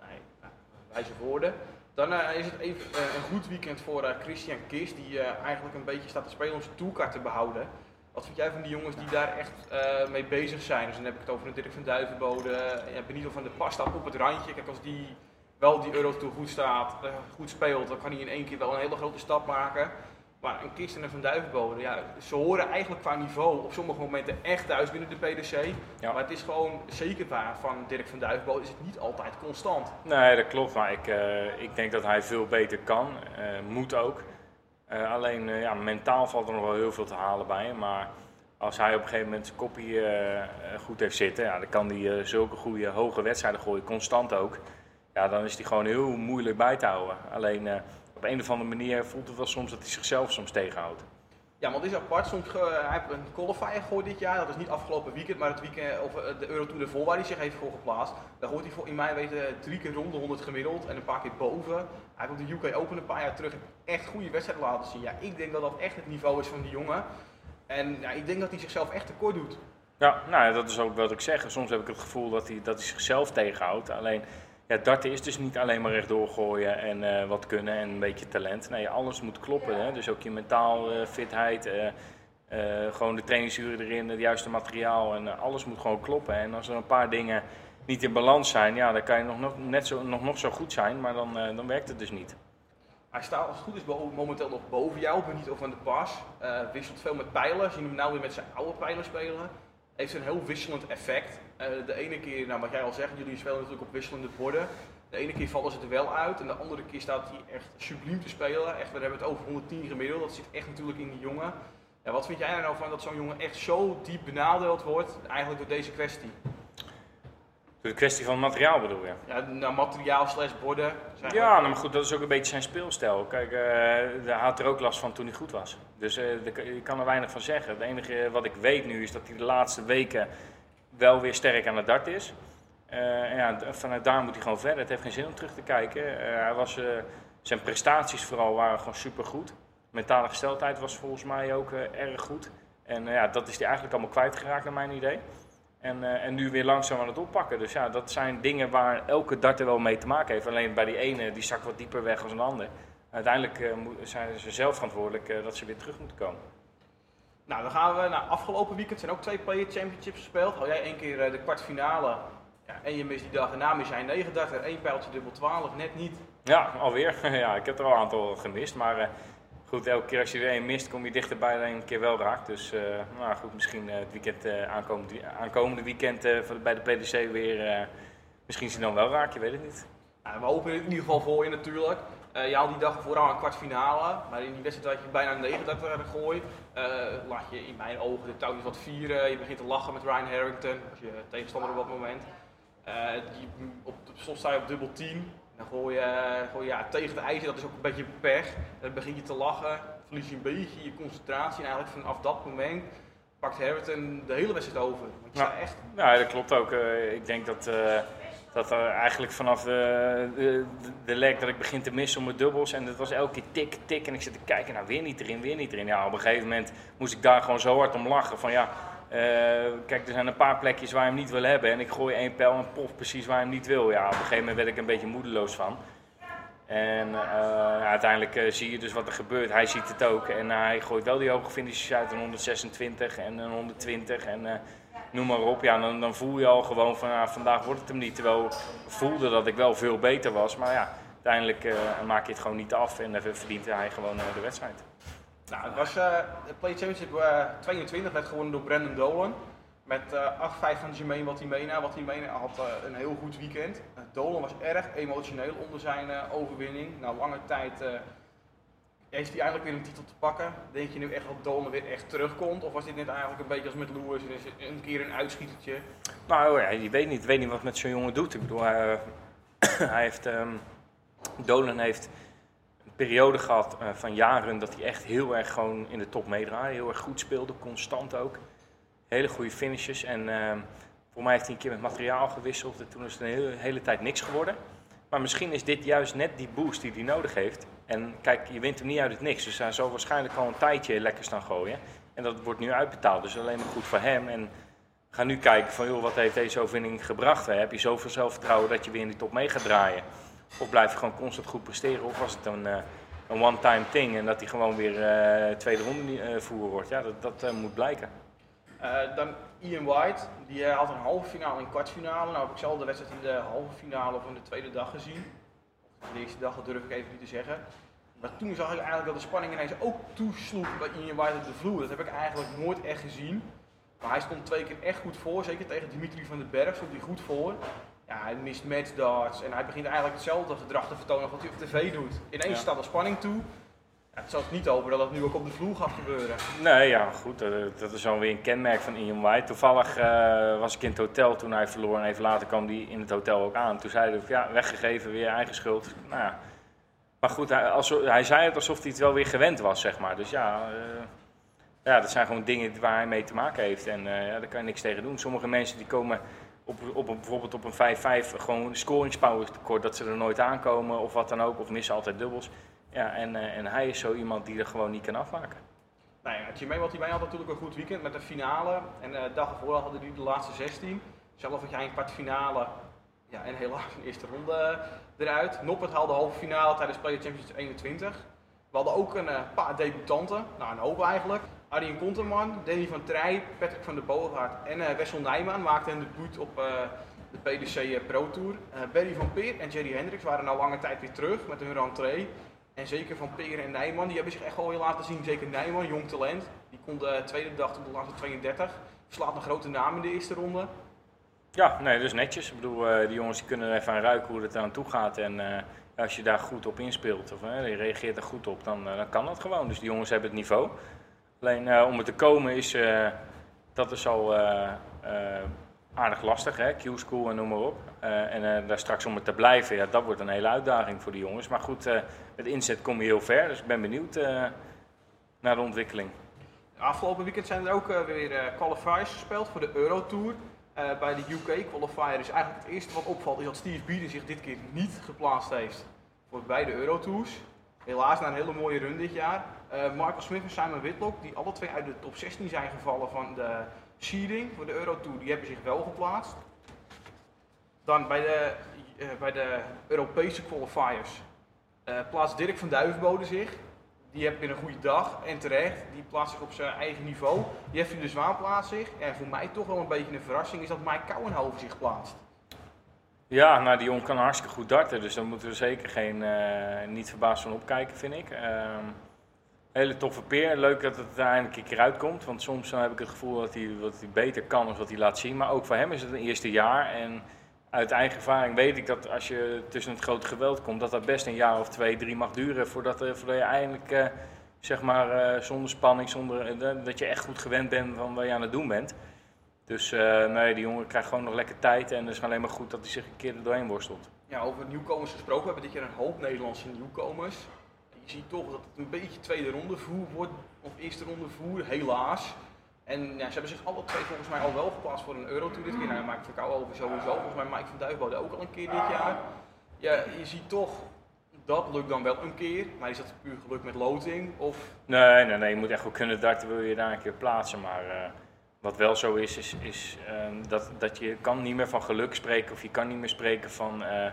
Speaker 1: Nee, wijze woorden. Dan eh, is het even eh, een goed weekend voor Christian Kist, die eigenlijk een beetje staat te spelen om zijn toolkaart te behouden. Wat vind jij van die jongens die daar echt mee bezig zijn? Dus dan heb ik het over een Dirk van Duivenbode, uh, Benito van der Pas staat op het randje. Kijk, als die wel die Eurotour goed staat, goed speelt, dan kan hij in één keer wel een hele grote stap maken. Maar een Kist en Van Duivenbode, ja, ze horen eigenlijk qua niveau op sommige momenten echt thuis binnen de PDC.
Speaker 2: Ja.
Speaker 1: Maar het is gewoon, zeker waar van Dirk van Duivenbode, is het niet altijd constant.
Speaker 2: Nee, dat klopt. Maar ik, eh, ik denk dat hij veel beter kan. eh, moet ook. Eh, alleen ja, mentaal valt er nog wel heel veel te halen bij hem. Maar als hij op een gegeven moment zijn kopie goed heeft zitten, ja, dan kan hij zulke goede hoge wedstrijden gooien, constant ook. Ja, dan is hij gewoon heel moeilijk bij te houden. Alleen op een of andere manier voelt het wel soms dat hij zichzelf soms tegenhoudt.
Speaker 1: Ja, want het is apart. Soms, ge- hij heeft een qualifier gegooid dit jaar. Dat is niet afgelopen weekend, maar het weekend, of eh, de Euro Tour ervoor waar hij zich heeft voor geplaatst. Daar gooit hij voor, in mijn weten drie keer rond de 100 gemiddeld en een paar keer boven. Hij heeft ook de UK Open een paar jaar terug echt goede wedstrijden laten zien. Ja, ik denk dat dat echt het niveau is van die jongen. En ja, ik denk dat hij zichzelf echt tekort doet.
Speaker 2: Ja, nou ja, dat is ook wat ik zeg. Soms heb ik het gevoel dat hij, dat hij zichzelf tegenhoudt. Alleen, ja, darten is dus niet alleen maar rechtdoor gooien en eh, wat kunnen en een beetje talent. Nee, alles moet kloppen. Hè? Dus ook je mentaal eh, fitheid, eh, gewoon de trainingsuren erin, het juiste materiaal en alles moet gewoon kloppen. En als er een paar dingen niet in balans zijn, ja, dan kan je nog, nog, net zo, nog, nog zo goed zijn, maar dan, dan werkt het dus niet.
Speaker 1: Hij staat als het goed is momenteel nog boven jou, niet of aan de pas. Wisselt veel met pijlen. Zie je hem nou weer met zijn oude pijlen spelen. Heeft een heel wisselend effect. Eh, de ene keer, nou wat jij al zegt, jullie spelen natuurlijk op wisselende borden. De ene keer vallen ze er wel uit en de andere keer staat hij echt subliem te spelen. Echt, we hebben het over 110 gemiddeld, dat zit echt natuurlijk in die jongen. Ja, wat vind jij er nou van dat zo'n jongen echt zo diep benadeeld wordt, eigenlijk door deze kwestie?
Speaker 2: De kwestie van materiaal bedoel je?
Speaker 1: Ja, nou, materiaal slash borden. zijn
Speaker 2: Ja,
Speaker 1: gewoon-
Speaker 2: nou, maar goed, dat is ook een beetje zijn speelstijl. Kijk, eh, daar had er ook last van toen hij goed was. Dus kan- je kan er weinig van zeggen. Het enige wat ik weet nu is dat hij de laatste weken wel weer sterk aan het dart is. Eh, en ja, vanuit daar moet hij gewoon verder. Het heeft geen zin om terug te kijken. Hij was, zijn prestaties vooral waren gewoon supergoed. Mentale gesteldheid was volgens mij ook erg goed. En ja, dat is hij eigenlijk allemaal kwijtgeraakt naar mijn idee. En, eh, en nu weer langzaam aan het oppakken. Dus ja, dat zijn dingen waar elke darter wel mee te maken heeft. Alleen bij die ene, die zakt wat dieper weg als een ander. Uiteindelijk eh, zijn ze zelf verantwoordelijk eh, dat ze weer terug moeten komen.
Speaker 1: Nou, dan gaan we naar afgelopen weekend zijn ook twee Player Championships gespeeld. Hou jij één keer de kwartfinale ja, en je mist die dag daarna mis jij 39, één pijltje dubbel 12, net niet.
Speaker 2: Ja, alweer. ja, ik heb er al een aantal gemist. Maar goed, elke keer als je er één mist, kom je dichterbij dan een keer wel raakt. Dus eh, nou goed, misschien eh, het weekend, eh, aankomende, aankomende weekend bij de PDC weer. misschien is hij dan wel raak, je weet het niet.
Speaker 1: We hopen in ieder geval voor je natuurlijk. Eh, je haalt die dag vooral een kwartfinale, maar in die wedstrijd had je bijna een 39 gegooid. Eh laat je in mijn ogen de touwtjes wat vieren. Je begint te lachen met Ryan Harrington, als je tegenstander op dat moment. Op, slot sta je op dubbel 10. Dan gooi je, gooi je ja, tegen de ijzer, dat is ook een beetje pech. Dan begin je te lachen, verlies je een beetje je concentratie. En eigenlijk vanaf dat moment pakt Harrington de hele wedstrijd over. Want
Speaker 2: Ja.
Speaker 1: echt
Speaker 2: Ja, dat klopt ook. Eh, ik denk dat, eh, dat er eigenlijk vanaf de, de, de leg dat ik begin te missen om mijn dubbels. En dat was elke keer tik, tik. En ik zit te kijken, nou weer niet erin, weer niet erin. Ja, op een gegeven moment moest ik daar gewoon zo hard om lachen. Van ja, eh, kijk, er zijn een paar plekjes waar je hem niet wil hebben. En ik gooi één pijl en pof precies waar je hem niet wil. Ja, op een gegeven moment werd ik een beetje moedeloos van. En eh, uiteindelijk eh, zie je dus wat er gebeurt. Hij ziet het ook. En eh, hij gooit wel die hoge finishes uit, een 126 en een 120 en eh, noem maar op. Ja, dan, dan voel je al gewoon van ah, vandaag wordt het hem niet. Terwijl ik voelde dat ik wel veel beter was. Maar ja, uiteindelijk eh, maak je het gewoon niet af en dan verdient hij gewoon eh, de wedstrijd.
Speaker 1: Nou, het was eh, de Play Championship eh, 22 werd gewonnen door Brandon Dolan. Met eh 8-5 van Jermaine Watimena. Watimena had eh, een heel goed weekend. Eh, Dolan was erg emotioneel onder zijn eh, overwinning. Na lange tijd eh, heeft hij eigenlijk weer een titel te pakken. Denk je nu echt dat Dolan weer echt terugkomt? Of was dit net eigenlijk een beetje als met Lewis, is een keer een uitschietertje?
Speaker 2: Nou ja, je weet niet, je weet niet wat met zo'n jongen doet. Ik bedoel, hij, hij heeft, ehm, Dolan heeft periode gehad eh, van jaren dat hij echt heel erg gewoon in de top meedraaide. Heel erg goed speelde, constant ook. Hele goede finishes. En ehm, voor mij heeft hij een keer met materiaal gewisseld en toen is het een hele, tijd niks geworden. Maar misschien is dit juist net die boost die hij nodig heeft. En kijk, je wint hem niet uit het niks. Dus hij zal waarschijnlijk al een tijdje lekker staan gooien. En dat wordt nu uitbetaald. Dus alleen maar goed voor hem. En gaan nu kijken van, joh, wat heeft deze overwinning gebracht? Heb je zoveel zelfvertrouwen dat je weer in die top mee gaat draaien? Of blijf je gewoon constant goed presteren? Of was het een, eh, een one-time thing en dat hij gewoon weer eh, tweede ronde eh, voeren wordt? Ja, dat, dat moet blijken.
Speaker 1: Dan Ian White, die had een halve finale en kwartfinale. Nou heb ik zelf de wedstrijd in de halve finale van de tweede dag gezien. De eerste dag, dat durf ik even niet te zeggen. Maar toen zag ik eigenlijk dat de spanning ineens ook toesloeg bij Ian White op de vloer. Dat heb ik eigenlijk nooit echt gezien. Maar hij stond twee keer echt goed voor, zeker tegen Dimitri van den Berg stond hij goed voor. Ja, hij mist match darts en hij begint eigenlijk hetzelfde gedrag te vertonen als wat hij op tv doet. Ineens
Speaker 2: Ja.
Speaker 1: staat er spanning toe. Ja, het zal het niet over dat dat nu ook op de vloer gaat gebeuren.
Speaker 2: Nee, ja, goed. dat is dan weer een kenmerk van Ian White. Toevallig eh, was ik in het hotel toen hij verloor en even later kwam hij in het hotel ook aan. Toen zei hij, ja, weggegeven, weer eigen schuld. Nou ja. Maar goed, hij, alsof, hij zei het alsof hij het wel weer gewend was, zeg maar. Dus ja, eh, ja dat zijn gewoon dingen waar hij mee te maken heeft. En eh, ja, daar kan je niks tegen doen. Sommige mensen die komen op, op, een- bijvoorbeeld op een 5-5 gewoon scoringspower tekort, dat ze er nooit aankomen of wat dan ook, of missen altijd dubbels. Ja, en, eh, en hij is zo iemand die er gewoon niet kan afmaken.
Speaker 1: Nou ja, Jermaine wat hij had natuurlijk een goed weekend met de finale. En de dag ervoor hadden die de laatste 16. Zelf had jij een kwartfinale. Ja, en helaas een eerste ronde eruit. Noppert haalde de halve finale tijdens Player Championship 21. We hadden ook een eh, paar debutanten. Nou, een hoop eigenlijk. Arjen Konterman, Danny van Trij, Patrick van der Boogaard en eh, Wessel Nijman maakten een debuut op eh, de PDC eh, Pro Tour. Barry van Peer en Jerry Hendricks waren al lange tijd weer terug met hun rentree. En zeker van Peer en Nijman, die hebben zich echt wel weer laten zien. Zeker Nijman, jong talent. Die kon de tweede dag tot de laatste 32. Slaat een grote naam in de eerste ronde.
Speaker 2: Ja, nee, dus netjes. Ik bedoel, die jongens kunnen even aan ruiken hoe het aan toe gaat. En als je daar goed op inspeelt, of eh, je reageert er goed op, dan, dan kan dat gewoon. Dus die jongens hebben het niveau. Alleen eh, om er te komen is, eh, dat is al eh, aardig lastig, hè? Q-school en noem maar op. En daar straks om er te blijven, ja, dat wordt een hele uitdaging voor die jongens. Maar goed, met inzet kom je heel ver, dus ik ben benieuwd naar de ontwikkeling.
Speaker 1: Afgelopen weekend zijn er ook weer qualifiers gespeeld voor de Eurotour. Bij de UK qualifier is eigenlijk het eerste wat opvalt is dat Steve Bieden zich dit keer niet geplaatst heeft voor beide Eurotours. Helaas na een hele mooie run dit jaar. Eh, Michael Smith en Simon Whitlock, die alle twee uit de top 16 zijn gevallen van de seeding voor de Eurotour, die hebben zich wel geplaatst. Dan bij de, eh, bij de Europese qualifiers eh plaatst Dirk van Duivenbode zich. Die heeft weer een goede dag en terecht. Die plaatst zich op zijn eigen niveau. Jeffrey de Zwaan plaatst zich. En voor mij toch wel een beetje een verrassing is dat Mike Kouwenhoven zich plaatst.
Speaker 2: Ja, nou die jongen kan hartstikke goed darten, dus daar moeten we zeker geen, niet verbaasd van opkijken, vind ik. Ehm, hele toffe peer, leuk dat het er eindelijk een keer uitkomt, want soms dan heb ik het gevoel dat hij, dat hij beter kan dan wat hij laat zien. Maar ook voor hem is het een eerste jaar en uit eigen ervaring weet ik dat als je tussen het grote geweld komt, dat dat best een jaar of twee, drie mag duren voordat, voordat je eindelijk, eh, zeg maar, eh, zonder spanning, zonder, eh, dat- je echt goed gewend bent van wat je aan het doen bent. Dus nee, die jongen krijgt gewoon nog lekker tijd en het is alleen maar goed dat hij zich een keer er doorheen worstelt.
Speaker 1: Ja, over nieuwkomers gesproken. We hebben dit jaar een hoop Nederlandse nieuwkomers. Ziet toch dat het een beetje tweede ronde voer wordt. Of eerste ronde voer, helaas. En ja, ze hebben zich alle twee volgens mij al wel geplaatst voor een Eurotour dit keer. Nou, Mike van Kouwenhoven sowieso. Volgens mij Mike van Duivenbode ook al een keer dit jaar. Ja, je ziet toch, dat lukt dan wel een keer. Maar is dat puur geluk met loting? Of
Speaker 2: Nee, nee, nee, je moet echt wel kunnen darten, wil je daar een keer plaatsen. Maar eh, wat wel zo is, is, is ehm, dat, dat je kan niet meer van geluk spreken of je kan niet meer spreken van, eh,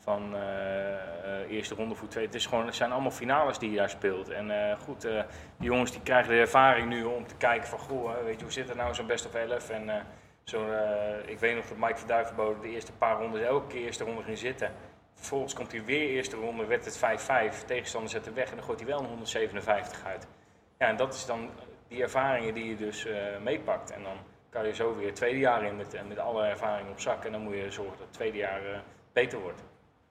Speaker 2: van eh, eh, eerste ronde voor twee. Het, is gewoon, het zijn allemaal finales die je daar speelt. En eh, goed, eh, die jongens die krijgen de ervaring nu om te kijken van, goh, weet je, hoe zit het nou zo'n best of 11? En zo, ik weet nog dat Mike van Duivenbode de eerste paar rondes elke keer eerste ronde ging zitten. Vervolgens komt hij weer eerste ronde, werd het 5-5. Tegenstander zet hem weg en dan gooit hij wel een 157 uit. Ja, en dat is dan die ervaringen die je dus meepakt. En dan kan je zo weer het tweede jaar in met, met alle ervaringen op zak. En dan moet je zorgen dat het tweede jaar uh, beter wordt.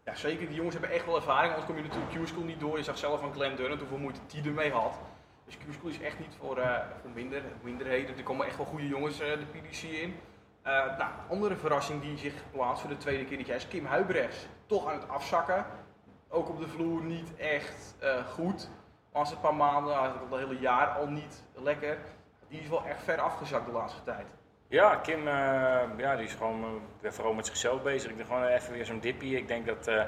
Speaker 1: Ja, zeker. Die jongens hebben echt wel ervaring. Anders kom je natuurlijk Q-School niet door. Je zag zelf van Glenn Durant hoeveel moeite die ermee had. Dus Q-School is echt niet voor, uh, voor minder, minderheden. Er komen echt wel goede jongens de PDC in. nou, andere verrassing die zich plaatst voor de tweede keer dit jaar is Kim Huibrechts. Toch aan het afzakken. Ook op de vloer niet echt goed was een paar maanden, eigenlijk al het hele jaar al niet lekker. Die is wel echt ver afgezakt de laatste tijd.
Speaker 2: Ja, Kim uh, ja, die is gewoon uh, vooral met zichzelf bezig. Ik denk gewoon even weer zo'n dippie. Ik denk dat, uh,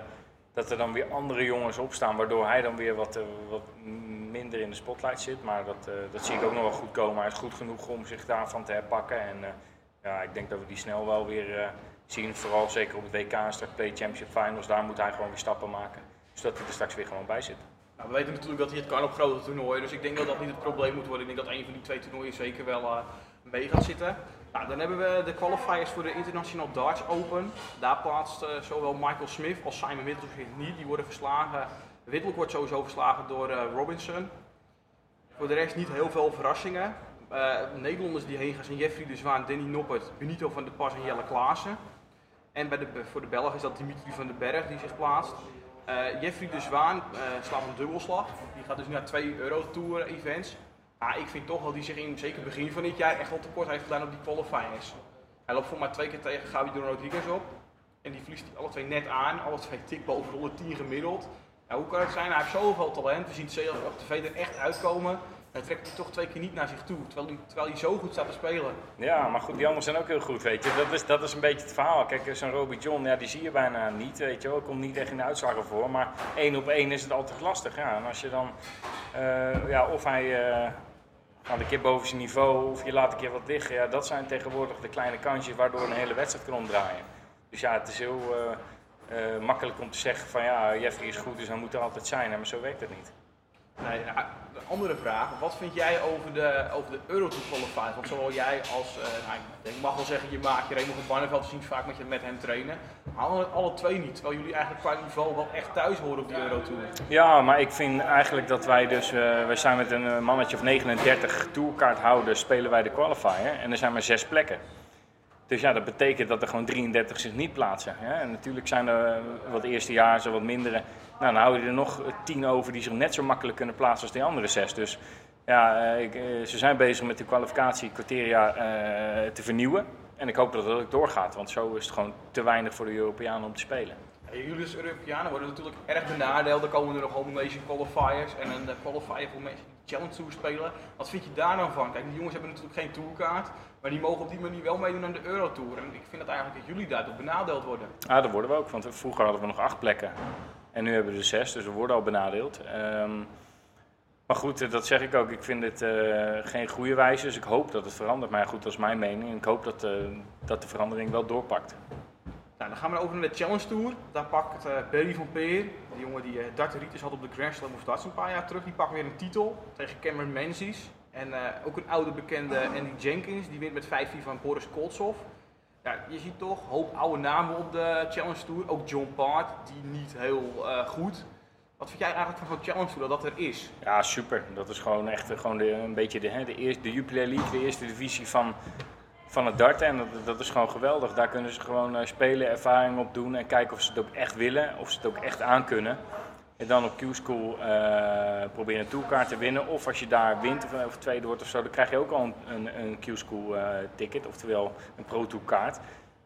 Speaker 2: dat er dan weer andere jongens opstaan, waardoor hij dan weer wat, wat minder in de spotlight zit. Maar dat, dat zie ik ook nog wel goed komen. Hij is goed genoeg om zich daarvan te herpakken. En ja, ik denk dat we die snel wel weer zien. Vooral zeker op het WK straks Play Championship Finals. Daar moet hij gewoon weer stappen maken. Zodat hij er straks weer gewoon bij zit.
Speaker 1: Nou, we weten natuurlijk dat hij het kan op grote toernooien, dus ik denk dat dat niet het probleem moet worden. Ik denk dat een van die twee toernooien zeker wel uh, mee gaat zitten. Nou, dan hebben we de qualifiers voor de International Darts Open. Daar plaatst uh, zowel Michael Smith als Simon Whitlock niet. Die worden verslagen. Whitlock wordt sowieso verslagen door uh, Robinson. Voor de rest niet heel veel verrassingen. Nederlanders die heen gaan zijn Jeffrey de Zwaan, Danny Noppert, Benito van der Pas en Jelle Klaassen. En bij de, voor de Belgen is dat Dimitri van den Berg die zich plaatst. Uh, Jeffrey de Zwaan uh, slaat een dubbelslag. Die gaat dus naar twee Euro Tour events. Ja, ik vind toch dat hij zich in zeker begin van dit jaar echt wel tekort heeft gedaan op die qualifiers. Hij loopt voor mij twee keer tegen Gabi Rodriguez op. En die verliest hij alle twee net aan. Alle twee tik boven 110 gemiddeld. Ja, hoe kan het zijn? Hij heeft zoveel talent. We zien het zelf op tv er echt uitkomen. Hij trekt toch twee keer niet naar zich toe, terwijl hij, terwijl hij zo goed staat te spelen.
Speaker 2: Ja, maar goed, die anderen zijn ook heel goed, weet je. Dat is, dat is een beetje het verhaal. Kijk, zo'n Robbie John, ja, die zie je bijna niet, weet je wel. Komt niet echt in de uitslagen voor, maar één op één is het altijd lastig. Ja. En als je dan, uh, ja, of hij uh, gaat een keer boven zijn niveau, of je laat een keer wat liggen. Ja, dat zijn tegenwoordig de kleine kansjes waardoor een hele wedstrijd kan omdraaien. Dus ja, het is heel makkelijk om te zeggen van ja, Jeffrey is goed, dus hij moet er altijd zijn. Maar zo werkt het niet.
Speaker 1: Nou, een andere vraag. Wat vind jij over de, over de Eurotour qualifiers? Want zowel jij als, uh, nou, ik mag wel zeggen, je maakt je Raymond van Barneveld zien vaak met, je, met hem trainen. Halen alle twee niet, terwijl jullie eigenlijk qua niveau wel echt thuis horen op die Eurotour.
Speaker 2: Ja, maar ik vind eigenlijk dat wij dus, uh, wij zijn met een mannetje of 39 tourkaarthouders spelen wij de qualifier en er zijn maar zes plekken. Dus ja, dat betekent dat er gewoon 33 zich niet plaatsen. En natuurlijk zijn er wat eerste jaar zo wat mindere. Nou, dan hou je er nog tien over die zich net zo makkelijk kunnen plaatsen als die andere zes. Dus ja, ik, eh, ze zijn bezig met de kwalificatiecriteria uh, te vernieuwen. En ik hoop dat dat ook doorgaat, want zo is het gewoon te weinig voor de Europeanen om te spelen.
Speaker 1: jullie als Europeanen worden natuurlijk erg benadeeld. Er komen er nog Home Nation qualifiers en een qualifier voor mensen die Challenge Tour spelen. Wat vind je daar nou van? Kijk, die jongens hebben natuurlijk geen tourkaart. Maar die mogen op die manier wel meedoen aan de Eurotour. En ik vind het eigenlijk dat jullie daardoor benadeeld worden.
Speaker 2: Ja, dat worden we ook. Want vroeger hadden we nog acht plekken. En nu hebben we er zes, dus we worden al benadeeld. Um, maar goed, eh, dat zeg ik ook. Ik vind het uh, geen goede wijze. Dus ik hoop dat het verandert. Maar goed, dat is mijn mening. En ik hoop dat, uh, dat de verandering wel doorpakt.
Speaker 1: Nou, dan gaan we over naar de Challenge Tour. Daar pakt uh, Barry van Peer, die jongen die uh, darteritis had op de Grand Slam of Darts een paar jaar terug, die pakt weer een titel tegen Cameron Menzies. En ook een oude bekende Andy Jenkins, die wint met 5-4 van Boris Koltsov. Ja, je ziet toch hoop oude namen op de Challenge Tour. Ook John Part, die niet heel uh, goed. Wat vind jij eigenlijk van zo'n Challenge Tour dat dat er is?
Speaker 2: Ja, super. Dat is gewoon echt gewoon de, een beetje de, hè, de, eerste, de Jupiler League, de eerste divisie van, van het darten. En dat, dat is gewoon geweldig. Daar kunnen ze gewoon uh, spelen, ervaring op doen en kijken of ze het ook echt willen, of ze het ook echt aankunnen. En dan op Q-School uh, proberen een tourkaart te winnen. Of als je daar wint of, of, tweede wordt of zo, dan krijg je ook al een, een, een Q-School uh, ticket, oftewel een Pro Tour kaart.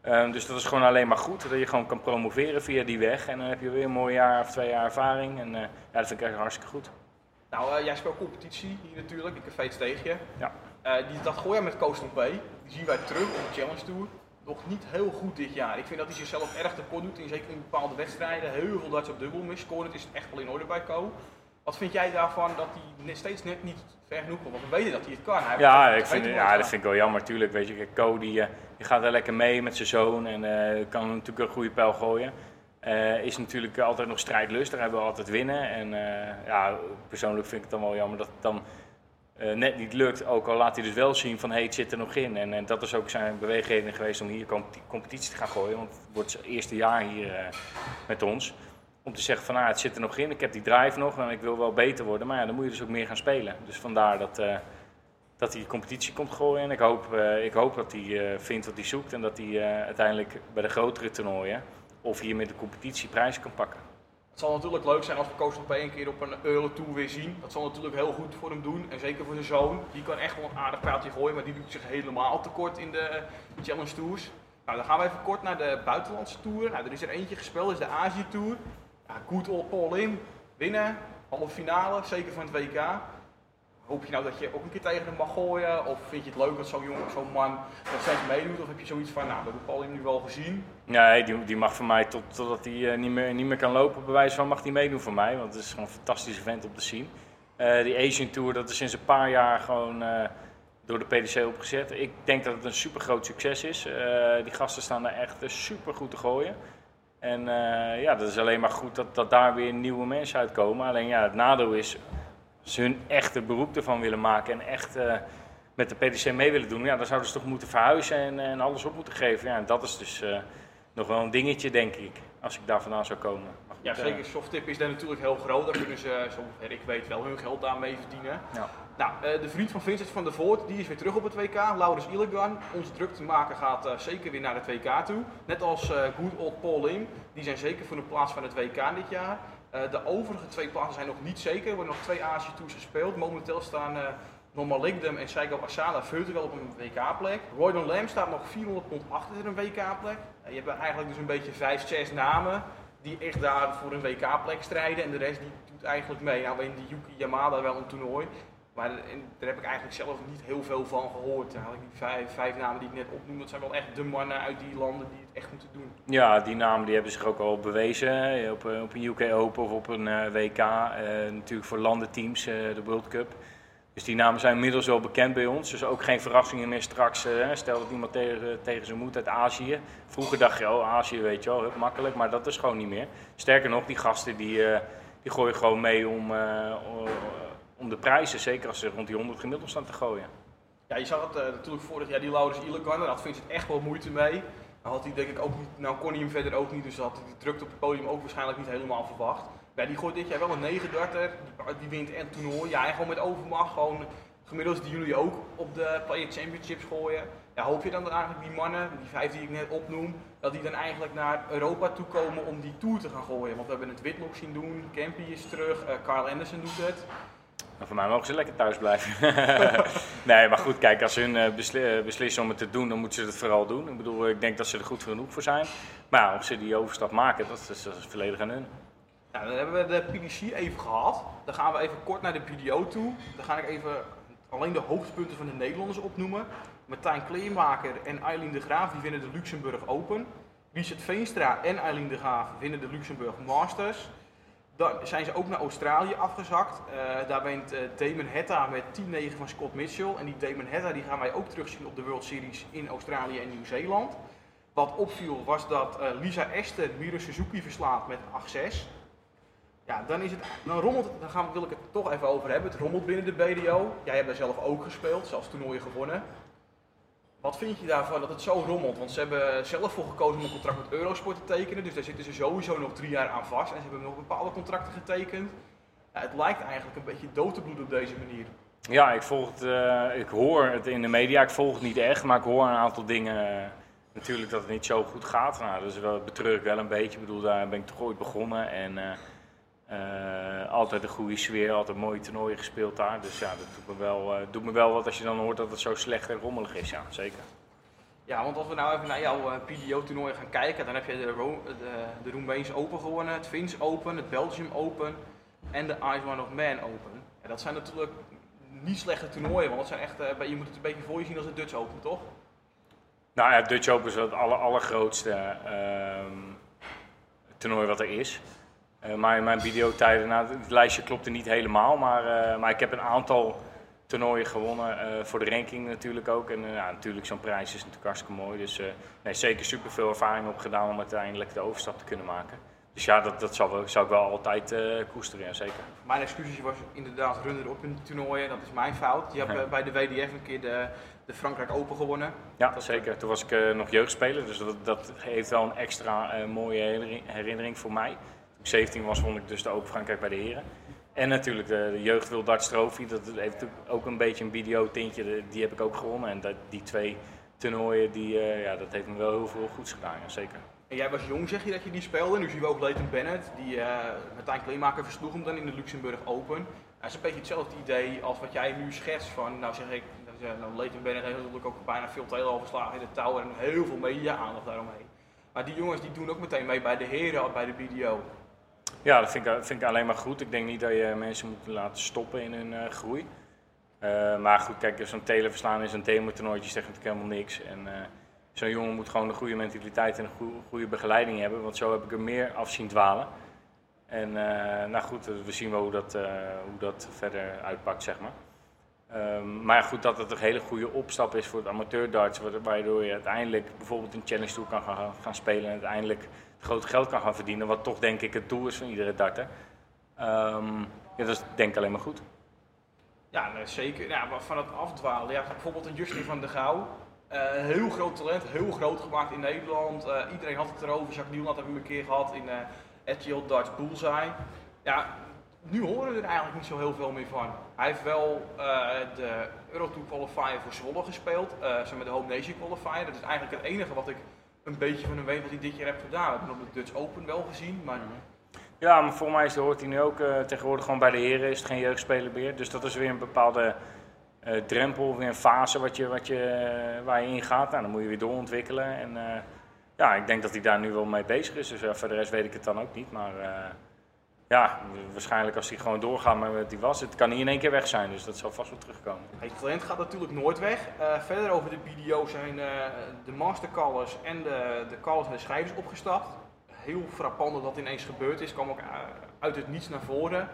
Speaker 2: Um, dus dat is gewoon alleen maar goed, dat je gewoon kan promoveren via die weg. En dan heb je weer een mooi jaar of twee jaar ervaring. En uh, ja, dat vind ik echt hartstikke goed.
Speaker 1: Nou, jij speelt competitie hier natuurlijk, ik heb tegen je.
Speaker 2: Ja.
Speaker 1: die, dat gooi je met Coastal Bay, die zien wij terug op de Challenge Tour nog niet heel goed dit jaar. Ik vind dat hij zichzelf erg tekort doet, in zeker in bepaalde wedstrijden. Heel veel darts op dubbel mis. Scoren is echt wel in orde bij Co. Wat vind jij daarvan dat hij steeds net niet ver genoeg komt? Want we weten dat hij het kan. Hij
Speaker 2: ja, ik vind, ja dat vind ik wel jammer. Tuurlijk, weet je, Co die, uh, die gaat er lekker mee met zijn zoon en uh, kan natuurlijk een goede pijl gooien. Uh, is natuurlijk altijd nog strijdlustig, hij wil altijd winnen. En ja, persoonlijk vind ik het dan wel jammer dat het dan net niet lukt. Ook al laat hij dus wel zien van hey, het zit er nog in. En, en dat is ook zijn beweegreden geweest om hier competitie te gaan gooien. Want het wordt zijn eerste jaar hier uh, met ons. om te zeggen van, ah, het zit er nog in, ik heb die drive nog en ik wil wel beter worden. Maar ja, dan moet je dus ook meer gaan spelen. Dus vandaar dat, uh, dat hij competitie komt gooien. En ik hoop, ik hoop dat hij vindt wat hij zoekt en dat hij uiteindelijk bij de grotere toernooien of hier met de competitie prijzen kan pakken.
Speaker 1: Het zal natuurlijk leuk zijn als we Koos bij een keer op een Euro Tour weer zien. Dat zal natuurlijk heel goed voor hem doen. En zeker voor zijn zoon. Die kan echt wel een aardig pijltje gooien, maar die doet zich helemaal tekort in de Challenge Tours. Nou, dan gaan we even kort naar de buitenlandse tour. Nou, er is er eentje gespeeld, is de Azië Tour. Ja, good old Paul in, winnen, halve finale, zeker van het WK. Hoop je nou dat je ook een keer tegen hem mag gooien? Of vind je het leuk dat zo'n jongen, zo'n man nog steeds meedoet? Of heb je zoiets van, nou, dat heb Paul nu wel gezien?
Speaker 2: Nee, die, die mag voor mij tot, totdat hij uh, niet, meer, niet meer kan lopen, bij wijze van mag hij meedoen voor mij. Want het is gewoon een fantastische vent om te zien. Uh, die Asian Tour, dat is sinds een paar jaar gewoon uh, door de PDC opgezet. Ik denk dat het een super groot succes is. die gasten staan daar echt super goed te gooien. En ja, dat is alleen maar goed dat, dat daar weer nieuwe mensen uitkomen. Alleen ja, het nadeel is, ze hun echte beroep ervan willen maken en echt uh, met de PDC mee willen doen, ja, dan zouden ze toch moeten verhuizen en, en alles op moeten geven. Ja, en dat is dus uh, nog wel een dingetje, denk ik, als ik daar vandaan zou komen.
Speaker 1: Goed, ja, zeker. Uh, Softtip is daar natuurlijk heel groot. Daar kunnen ze, zover ik weet, wel hun geld daarmee verdienen. Ja. Nou, de vriend van Vincent van der Voort, die is weer terug op het WK. Laurens Illegan, onze druk te maken, gaat zeker weer naar het WK toe. Net als good old Paul Lim. Die zijn zeker voor de plaats van het WK dit jaar. Uh, de overige twee plaatsen zijn nog niet zeker. Er worden nog twee Azië Tours gespeeld. Momenteel staan uh, Normal Ligdem en Saigo Asala virtueel op een WK-plek. Roydon Lam staat nog 400 pond achter een WK-plek. Uh, je hebt eigenlijk dus een beetje 5, 6 namen die echt daar voor een WK-plek strijden. En de rest die doet eigenlijk mee. In die Yuki Yamada wel een toernooi. Maar daar heb ik eigenlijk zelf niet heel veel van gehoord. Die vijf, vijf, namen die ik net opnoem, dat zijn wel echt de mannen uit die landen die het echt moeten doen.
Speaker 2: Ja, die namen die hebben zich ook al bewezen op, op een UK Open of op een uh, WK. Uh, natuurlijk voor landenteams, de World Cup. Dus die namen zijn inmiddels wel bekend bij ons. Dus ook geen verrassingen meer straks. stel dat iemand tegen, tegen ze moet uit Azië. Vroeger dacht je, oh Azië weet je wel, makkelijk. Maar dat is gewoon niet meer. Sterker nog, die gasten die, die gooien gewoon mee om om de prijzen, zeker als ze rond die 100 gemiddeld staan te gooien.
Speaker 1: Ja, je zag het uh, natuurlijk vorig jaar, die Laurens Illegan, daar had Vincent echt wel moeite mee. Dan had hij denk ik ook niet, nou kon hij hem verder ook niet, dus had hij de drukte op het podium ook waarschijnlijk niet helemaal verwacht. Ja, die gooit dit jaar wel een 9 darter, die, wint en toernooi. Ja, en gewoon met overmacht, gewoon gemiddeld die jullie ook op de Player Championships gooien. Ja, hoop je dan eigenlijk die mannen, die vijf die ik net opnoem, dat die dan eigenlijk naar Europa toe komen om die Tour te gaan gooien? Want we hebben het Whitlock zien doen, Campy is terug, uh, Carl Anderson doet het.
Speaker 2: Nou, voor mij mogen ze lekker thuis blijven. nee, maar goed, kijk, als ze hun uh, beslissen om het te doen, dan moeten ze het vooral doen. Ik bedoel, ik denk dat ze er goed genoeg voor zijn. Maar ja, of ze die overstap maken, dat is, volledig aan hun.
Speaker 1: Dan hebben we de PDC even gehad. Dan gaan we even kort naar de PDO toe. Dan ga ik even alleen de hoogtepunten van de Nederlanders opnoemen. Martijn Kleermaker en Eileen de Graaf die winnen de Luxemburg Open. Richard Veenstra en Eileen de Graaf winnen de Luxemburg Masters. Dan zijn ze ook naar Australië afgezakt. Uh, daar wint uh, Damon Hetta met 10-9 van Scott Mitchell. En die Damon Hetta die gaan wij ook terugzien op de World Series in Australië en Nieuw-Zeeland. Wat opviel was dat uh, Lisa Esther Miro Suzuki verslaat met 8-6. Ja, dan is het, dan rommelt, dan gaan, wil ik het toch even over hebben. Het rommelt binnen de BDO. Jij hebt daar zelf ook gespeeld, zelfs toernooien gewonnen. Wat vind je daarvan dat het zo rommelt? Want ze hebben zelf voor gekozen om een contract met Eurosport te tekenen. Dus daar zitten ze sowieso nog drie jaar aan vast. En ze hebben nog bepaalde contracten getekend. Ja, het lijkt eigenlijk een beetje dood te bloeden op deze manier.
Speaker 2: Ja, ik, volg het, uh, ik hoor het in de media. Ik volg het niet echt, maar ik hoor een aantal dingen. Uh, natuurlijk dat het niet zo goed gaat. Nou, dus dat betreur ik wel een beetje. Ik bedoel, daar ben ik toch ooit begonnen. En uh, uh, altijd een goede sfeer, altijd mooie toernooien gespeeld daar. Dus ja, dat doet me, wel, uh, doet me wel wat als je dan hoort dat het zo slecht en rommelig is. Ja, zeker.
Speaker 1: Ja, want als we nou even naar jouw uh, PDO-toernooi gaan kijken, dan heb je de, Ro de, Open gewonnen, het Fins Open, het Belgium Open en de Ice One of Man Open. Ja, dat zijn natuurlijk niet slechte toernooien, want dat zijn echt, je moet het een beetje voor je zien als het Dutch Open, toch?
Speaker 2: Nou ja, Dutch Open is het aller, allergrootste ehm, toernooi wat er is. Maar in mijn videotijden, nou, het lijstje klopte niet helemaal, maar, uh, maar ik heb een aantal toernooien gewonnen. Uh, voor de ranking natuurlijk ook. En ja, natuurlijk, zo'n prijs is natuurlijk hartstikke mooi. Dus nee, zeker super veel ervaring opgedaan om uiteindelijk de overstap te kunnen maken. Dus ja, dat, dat zou, zou ik wel altijd koesteren, ja, zeker.
Speaker 1: Mijn excuses, je was inderdaad runner op in toernooien, dat is mijn fout. Je hebt bij de WDF een keer de, de Frankrijk Open gewonnen.
Speaker 2: Ja, dat, zeker. Toen was ik nog jeugdspeler, dus dat, dat heeft wel een extra mooie herinnering voor mij 17 was, vond ik dus de overgang kijk bij de heren. En natuurlijk de, jeugd wil darts trophy, dat heeft ook een beetje een video tintje, de- die heb ik ook gewonnen. En dat, die twee toernooien, die, eh, ja, dat heeft me wel heel veel goeds gedaan, ja, zeker.
Speaker 1: En jij was jong, zeg je dat je die speelde. Nu zien we ook Leighton Bennett, die eh Martijn Kleemaker versloeg hem dan in de Luxemburg Open. Dat is een beetje hetzelfde idee als wat jij nu schetst van, nou zeg ik, nou, Leighton Bennett heeft natuurlijk ook bijna veel telen verslagen in de touw en heel veel media-aandacht daaromheen. Maar die jongens die doen ook meteen mee bij de heren, bij de BDO.
Speaker 2: Ja, dat vind ik, alleen maar goed. Ik denk niet dat je mensen moet laten stoppen in hun eh, groei. Eh, maar goed, kijk, zo'n telen verslaan in zo'n demo-toernooitje zegt natuurlijk helemaal niks. En eh, zo'n jongen moet gewoon een goede mentaliteit en een goede, begeleiding hebben. Want zo heb ik er meer af zien dwalen. En nou goed, we zien wel hoe dat, hoe dat verder uitpakt, zeg maar. Ehm, maar goed, dat het een hele goede opstap is voor het amateur darts, wa- waardoor je uiteindelijk bijvoorbeeld een challenge tour kan gaan, gaan spelen en uiteindelijk grote geld kan gaan verdienen, wat toch denk ik het doel is van iedere darter. Ehm, ja, dat is denk ik alleen maar goed.
Speaker 1: Ja, zeker. Ja, van het afdwalen. Ja, bijvoorbeeld een Justin van der Gouw. Eh, heel groot talent, heel groot gemaakt in Nederland. Eh, iedereen had het erover. Jacques Nieuwland hebben we een keer gehad in eh RTL Darts Bullseye. Ja, nu horen we er eigenlijk niet zo heel veel meer van. Hij heeft wel eh, de Eurotour Qualifier voor Zwolle gespeeld. eh zeg maar de Home Nation Qualifier. Dat is eigenlijk het enige wat ik een beetje van weet wat hij dit jaar heeft gedaan. Hebben hem op de Dutch Open wel gezien, maar
Speaker 2: Ja, maar voor mij is, hoort hij nu ook eh, tegenwoordig gewoon bij de heren, is het geen jeugdspeler meer. Dus dat is weer een bepaalde eh, drempel, weer een fase wat je, wat je, eh, waar je in gaat. Nou, dan moet je weer doorontwikkelen. En ja, ik denk dat hij daar nu wel mee bezig is. Dus voor de rest weet ik het dan ook niet. Maar ja, waarschijnlijk als hij gewoon doorgaat met wat hij was, het kan niet in één keer weg zijn. Dus dat zal vast wel terugkomen.
Speaker 1: Het talent gaat natuurlijk nooit weg. Eh, verder over de BDO zijn eh, de mastercallers en de, de callers en de schrijvers opgestapt. Heel frappant dat dat ineens gebeurd is. kwam ook eh, uit het niets naar voren.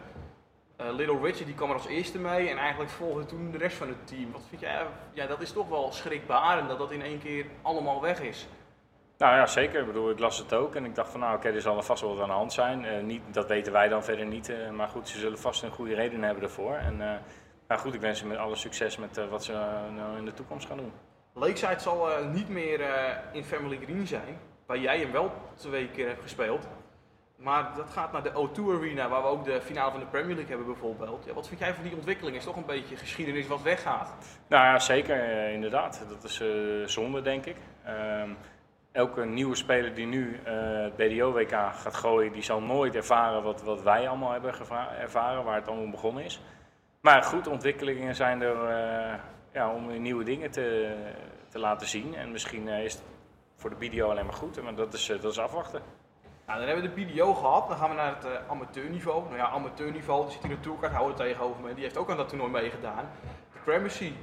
Speaker 1: Little Richard die kwam er als eerste mee en eigenlijk volgde toen de rest van het team. Wat vind jij? Ja, dat is toch wel schrikbarend dat dat in één keer allemaal weg is.
Speaker 2: Nou ja, zeker. Ik bedoel, ik las het ook en ik dacht van nou oké, er zal er vast wel wat aan de hand zijn. Eh, niet, dat weten wij dan verder niet, eh, maar goed, ze zullen vast een goede reden hebben daarvoor. En eh, maar goed, ik wens ze met alle succes met wat ze nou in de toekomst gaan doen.
Speaker 1: Lakeside zal niet meer in Family Green zijn, waar jij hem wel twee keer hebt gespeeld. Maar dat gaat naar de O2 Arena, waar we ook de finale van de Premier League hebben bijvoorbeeld. Ja, wat vind jij van die ontwikkeling? Is toch een beetje geschiedenis wat weggaat?
Speaker 2: Nou ja, zeker inderdaad. Dat is zonde denk ik. Ehm, elke nieuwe speler die nu eh, het BDO-WK gaat gooien, die zal nooit ervaren wat, wat wij allemaal hebben ervaren, waar het allemaal begonnen is. Maar goed, ontwikkelingen zijn er eh, ja, om nieuwe dingen te, te laten zien. En misschien eh, is het voor de BDO alleen maar goed, maar dat is, eh, dat is afwachten.
Speaker 1: Nou, dan hebben we de BDO gehad, dan gaan we naar het eh, amateurniveau. Nou ja, amateurniveau, er zit hier een tourkaarthouder tegenover me, die heeft ook aan dat toernooi meegedaan. De Premiership,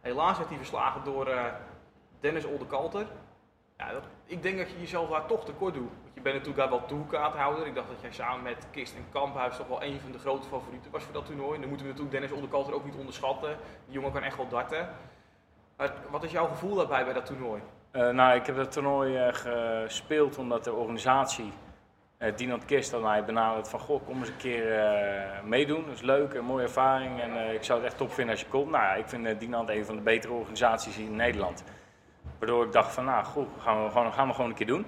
Speaker 1: helaas werd hij verslagen door eh, Dennis Oldekalter. Ja, ik denk dat je jezelf daar toch tekort doet. Want je bent natuurlijk daar wel tourkaarthouder. Ik dacht dat jij samen met Kist en Kamphuis toch wel een van de grote favorieten was voor dat toernooi. En dan moeten we natuurlijk Dennis Oldekalter ook niet onderschatten. Die jongen kan echt wel darten. Wat is jouw gevoel daarbij bij dat toernooi?
Speaker 2: Eh, nou, ik heb dat toernooi eh, gespeeld omdat de organisatie, eh Dinant Kist, had mij benaderd van, goh, kom eens een keer meedoen. Dat is leuk, een mooie ervaring en ik zou het echt top vinden als je komt. Nou ja, ik vind Dinant een van de betere organisaties in Nederland. Waardoor ik dacht van, nou goed, gaan we gewoon, gaan we gewoon een keer doen.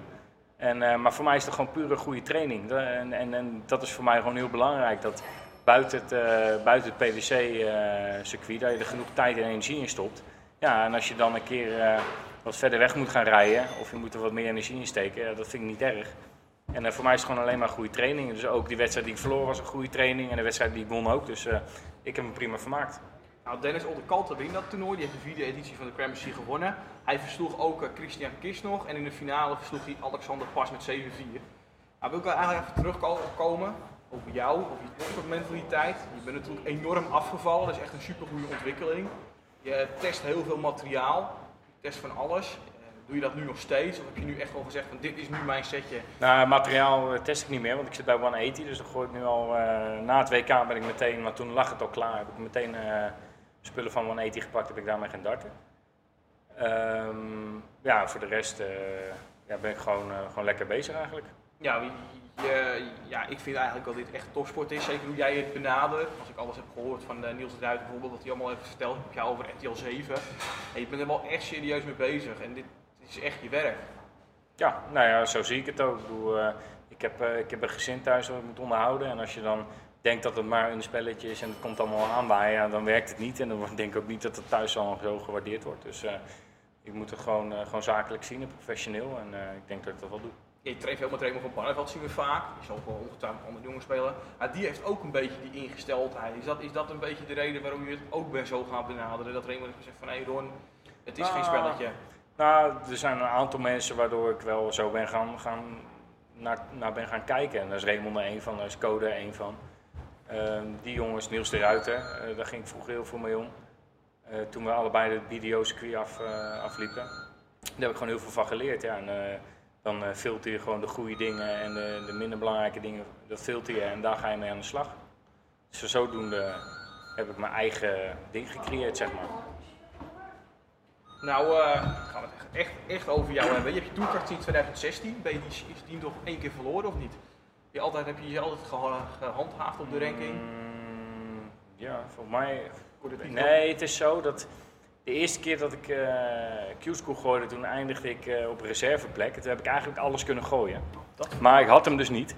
Speaker 2: En, eh, maar voor mij is het gewoon pure goede training. En, en, en dat is voor mij gewoon heel belangrijk, dat buiten het, eh, buiten het PDC-circuit, dat je er genoeg tijd en energie in stopt. Ja, en als je dan een keer eh, wat verder weg moet gaan rijden, of je moet er wat meer energie in steken, dat vind ik niet erg. En eh, voor mij is het gewoon alleen maar goede training. Dus ook die wedstrijd die ik verloor was een goede training en de wedstrijd die ik won ook. Dus eh, ik heb me prima vermaakt.
Speaker 1: Nou, Dennis Oldekalter wint dat toernooi. Die heeft de vierde editie van de Premiership gewonnen. Hij versloeg ook eh, Christian Kist nog. En in de finale versloeg hij Alexander Pas met 7-4. Nou, wil ik eigenlijk even terugkomen over jou, over je topsportmentaliteit. Je bent natuurlijk enorm afgevallen. Dat is echt een supergoeie ontwikkeling. Je test heel veel materiaal. Je test van alles. Eh, Doe je dat nu nog steeds? Of heb je nu echt wel gezegd van dit is nu mijn setje?
Speaker 2: Nou, materiaal eh, test ik niet meer, want ik zit bij 180, dus dan gooi ik nu al, na het WK ben ik meteen, want toen lag het al klaar, heb ik meteen spullen van 180 gepakt, heb ik daarmee gaan darten. Ehm, ja, voor de rest eh, ja, ben ik gewoon, eh, gewoon lekker bezig eigenlijk.
Speaker 1: Ja, je- ja, ik vind eigenlijk dat dit echt topsport is. Zeker hoe jij het benadert. Als ik alles heb gehoord van eh, Niels de Ruiter bijvoorbeeld, wat hij allemaal heeft verteld, heb jou over RTL 7. En je bent er wel echt serieus mee bezig. En dit is echt je werk.
Speaker 2: Ja, nou ja, zo zie ik het ook. Ik, bedoel, ik ik heb, ik heb een gezin thuis dat ik moet onderhouden. En als je dan denkt dat het maar een spelletje is en het komt allemaal aanwaaien, ja, dan werkt het niet. En dan denk ik ook niet dat het thuis al zo gewaardeerd wordt. Dus eh, ik moet het gewoon, eh, gewoon zakelijk zien en professioneel. En eh, ik denk dat ik dat wel doe.
Speaker 1: Je treedt veel met Raymond van Barneveld zien we vaak. Je zal ook wel ongetwijfeld andere jongens spelen. Maar die heeft ook een beetje die ingesteldheid. Is dat, is dat een beetje de reden waarom je het ook bent zo gaat benaderen? Dat Raymond heeft gezegd van hé Ron, het is geen
Speaker 2: Nou,
Speaker 1: spelletje.
Speaker 2: Nou, er zijn een aantal mensen waardoor ik wel zo ben gaan, gaan, naar, naar ben gaan kijken. En daar is Raymond er een van, daar is Code er een van. Ehm, die jongens, Niels de Ruiter, eh, daar ging ik vroeger heel veel mee om. Eh, toen we allebei het BDO-circuit af, eh, afliepen. Daar heb ik gewoon heel veel van geleerd. Ja. En, dan filter je gewoon de goede dingen en de, de minder belangrijke dingen, dat filter je en daar ga je mee aan de slag. Dus zodoende heb ik mijn eigen ding gecreëerd, zeg maar.
Speaker 1: Nou, eh, gaan we het echt, echt, over jou hebben. Je hebt je toerkracht in 2016. Ben je die, is die toch één keer verloren of niet? Je altijd, heb je je altijd geha- gehandhaafd op de ranking?
Speaker 2: Mm, ja, volgens mij.
Speaker 1: Het
Speaker 2: Nee, het is zo dat de eerste keer dat ik eh Q-School gooide, toen eindigde ik eh, op reserveplek. Toen heb ik eigenlijk alles kunnen gooien.
Speaker 1: Dat-
Speaker 2: Maar ik had hem dus niet.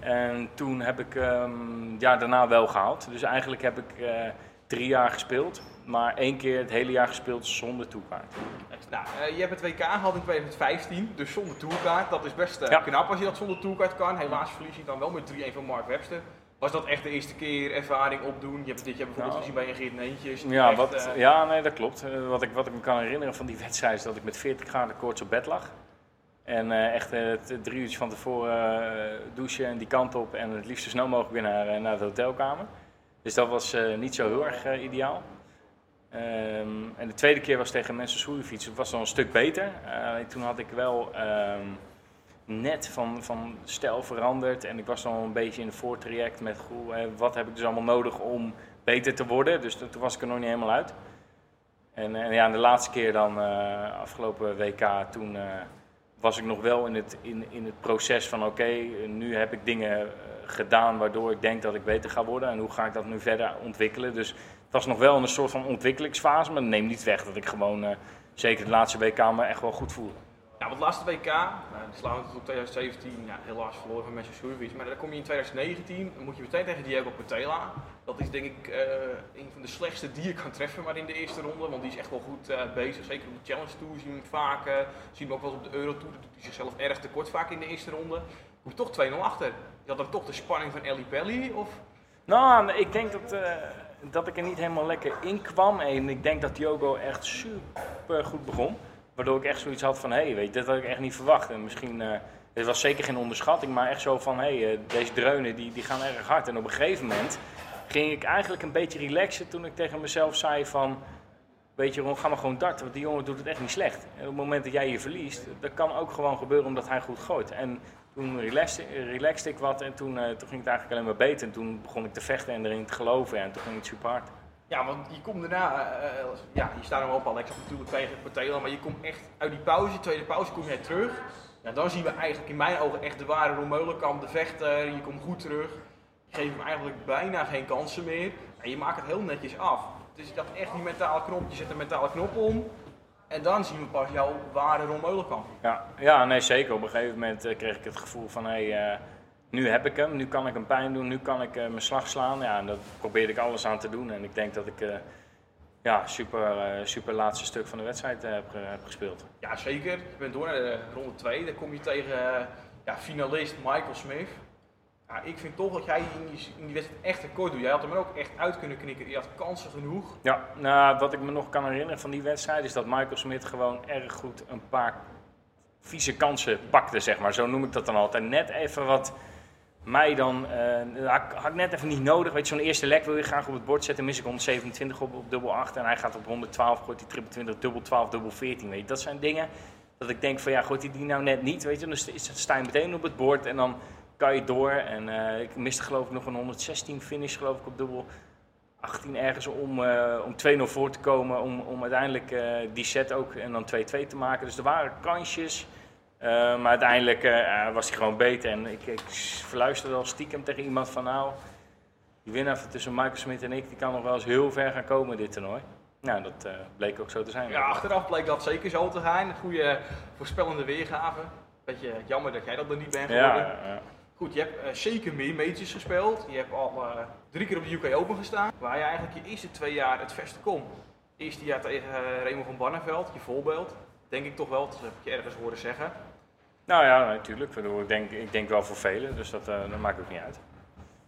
Speaker 2: En toen heb ik hem ja, daarna wel gehaald. Dus eigenlijk heb ik eh, drie jaar gespeeld, maar één keer het hele jaar gespeeld zonder toekaart.
Speaker 1: Nou, eh, je hebt het WK gehad in 2015, dus zonder tourkaart. Dat is best eh,
Speaker 2: Ja.
Speaker 1: knap als je dat zonder tourkaart kan. Helaas verlies je dan wel met 3-1 van Mark Webster. Was dat echt de eerste keer ervaring opdoen? Je hebt dit jaar bijvoorbeeld
Speaker 2: Nou.
Speaker 1: gezien bij een Geert Neentjes.
Speaker 2: Ja,
Speaker 1: echt,
Speaker 2: wat,
Speaker 1: eh,
Speaker 2: ja, nee, dat klopt. Wat, ik, wat ik me kan herinneren van die wedstrijd is dat ik met 40 graden koorts op bed lag. En echt t- drie uurtjes van tevoren douchen en die kant op en het liefst zo snel mogelijk weer naar, naar de hotelkamer. Dus dat was niet zo heel erg ideaal. Ehm, en de tweede keer was tegen mensen Soeifiets. Het was dan een stuk beter. Eh, toen had ik wel ehm, net van, van stijl veranderd. En ik was dan een beetje in een voortraject met wat heb ik dus allemaal nodig om beter te worden. Dus toen was ik er nog niet helemaal uit. En, eh, ja, de laatste keer dan, eh, afgelopen WK, toen eh, was ik nog wel in het, in, in het proces van oké, nu heb ik dingen gedaan waardoor ik denk dat ik beter ga worden. En hoe ga ik dat nu verder ontwikkelen? Dus het was nog wel een soort van ontwikkelingsfase, maar dat neemt niet weg dat ik gewoon, eh, zeker de laatste WK, me echt wel goed voelde.
Speaker 1: Ja, want het laatste WK, nou, slaan we op 2017, ja, helaas verloren van Manchester. Maar dan kom je in 2019, dan moet je meteen tegen Diego Portela. Dat is denk ik eh, een van de slechtste die je kan treffen maar in de eerste ronde. Want die is echt wel goed eh, bezig. Zeker op de Challenge Tour zien we hem vaak. zien we ook wel eens op de Euro Tour. Dat doet hij zichzelf erg tekort vaak in de eerste ronde. Kom je toch 2-0 achter. Je had dan toch de spanning van Ellie Pelli? Of...
Speaker 2: Nou, ik denk dat, dat ik er niet helemaal lekker in kwam. En ik denk dat Diogo echt super goed begon. Waardoor ik echt zoiets had van, hé, hey, weet je, dat had ik echt niet verwacht. En misschien, eh het was zeker geen onderschatting, maar echt zo van, hé, hey, eh, deze dreunen die, die gaan erg hard. En op een gegeven moment ging ik eigenlijk een beetje relaxen toen ik tegen mezelf zei van... Weet je, Ron, ga maar gewoon darten, want die jongen doet het echt niet slecht. En op het moment dat jij je verliest, dat kan ook gewoon gebeuren omdat hij goed gooit. En toen relaxte, ik wat en toen, eh, toen ging het eigenlijk alleen maar beter. En toen begon ik te vechten en erin te geloven en toen ging het super hard.
Speaker 1: Ja, want je komt daarna, eh, ja, je staat hem op Alex natuurlijk tegen Portela, maar je komt echt uit die pauze, tweede pauze, kom jij terug. Ja, dan zien we eigenlijk in mijn ogen echt de ware Romeulenkamp, de vechter, je komt goed terug. Je geeft hem eigenlijk bijna geen kansen meer en je maakt het heel netjes af. Dus had echt die mentale knop, je zet een mentale knop om en dan zien we pas jouw ware Romeulenkamp.
Speaker 2: Ja, ja, nee zeker. Op een gegeven moment eh, kreeg ik het gevoel van, hé, hey, eh, nu heb ik hem, nu kan ik hem pijn doen, nu kan ik eh, mijn slag slaan. Ja, en daar probeerde ik alles aan te doen. En ik denk dat ik, ja, super, super laatste stuk van de wedstrijd heb, heb gespeeld.
Speaker 1: Ja, zeker. Je bent door naar de ronde 2. Dan kom je tegen ja, finalist Michael Smith. Ik vind toch dat jij in die, in die wedstrijd echt tekort doet. Jij had hem er ook echt uit kunnen knikken. Je had kansen genoeg.
Speaker 2: Ja, nou, wat ik me nog kan herinneren van die wedstrijd is dat Michael Smit gewoon erg goed een paar vieze kansen pakte, zeg maar. Zo noem ik dat dan altijd. Net even wat mij dan, eh, had, ik net even niet nodig. Weet je, zo'n eerste lek wil je graag op het bord zetten, mis ik 127 op, op dubbel 8 en hij gaat op 112, gooit die triple 20, dubbel 12, dubbel 14. Weet je, dat zijn dingen dat ik denk van ja, gooit hij die nou net niet, weet je, dan is- sta je meteen op het bord en dan kan je door. En eh, ik miste geloof ik nog een 116 finish geloof ik op dubbel 18 ergens om, eh, om 2-0 voor te komen. Om, om uiteindelijk eh, die set ook en dan 2-2 te maken. Dus er waren kansjes. maar uiteindelijk was hij gewoon beter. En ik, ik verluisterde al stiekem tegen iemand van nou, die winnaar tussen Michael Smit en ik, die kan nog wel eens heel ver gaan komen dit toernooi. Nou, dat bleek ook zo te zijn.
Speaker 1: Ja, achteraf bleek dat zeker zo te zijn. Een goede voorspellende weergave. Beetje jammer dat jij dat er niet bent geworden.
Speaker 2: Ja, ja.
Speaker 1: Goed, je hebt eh, zeker meer majors gespeeld. Je hebt al eh, drie keer op de UK Open gestaan. Waar je eigenlijk je eerste twee jaar het verste kon. Eerste jaar tegen uh, Raymond van Barneveld, je voorbeeld. Denk ik toch wel, dat heb ik je ergens horen zeggen.
Speaker 2: Nou ja, natuurlijk. ik, denk, ik denk wel voor velen, dus dat, dat maakt ook niet uit.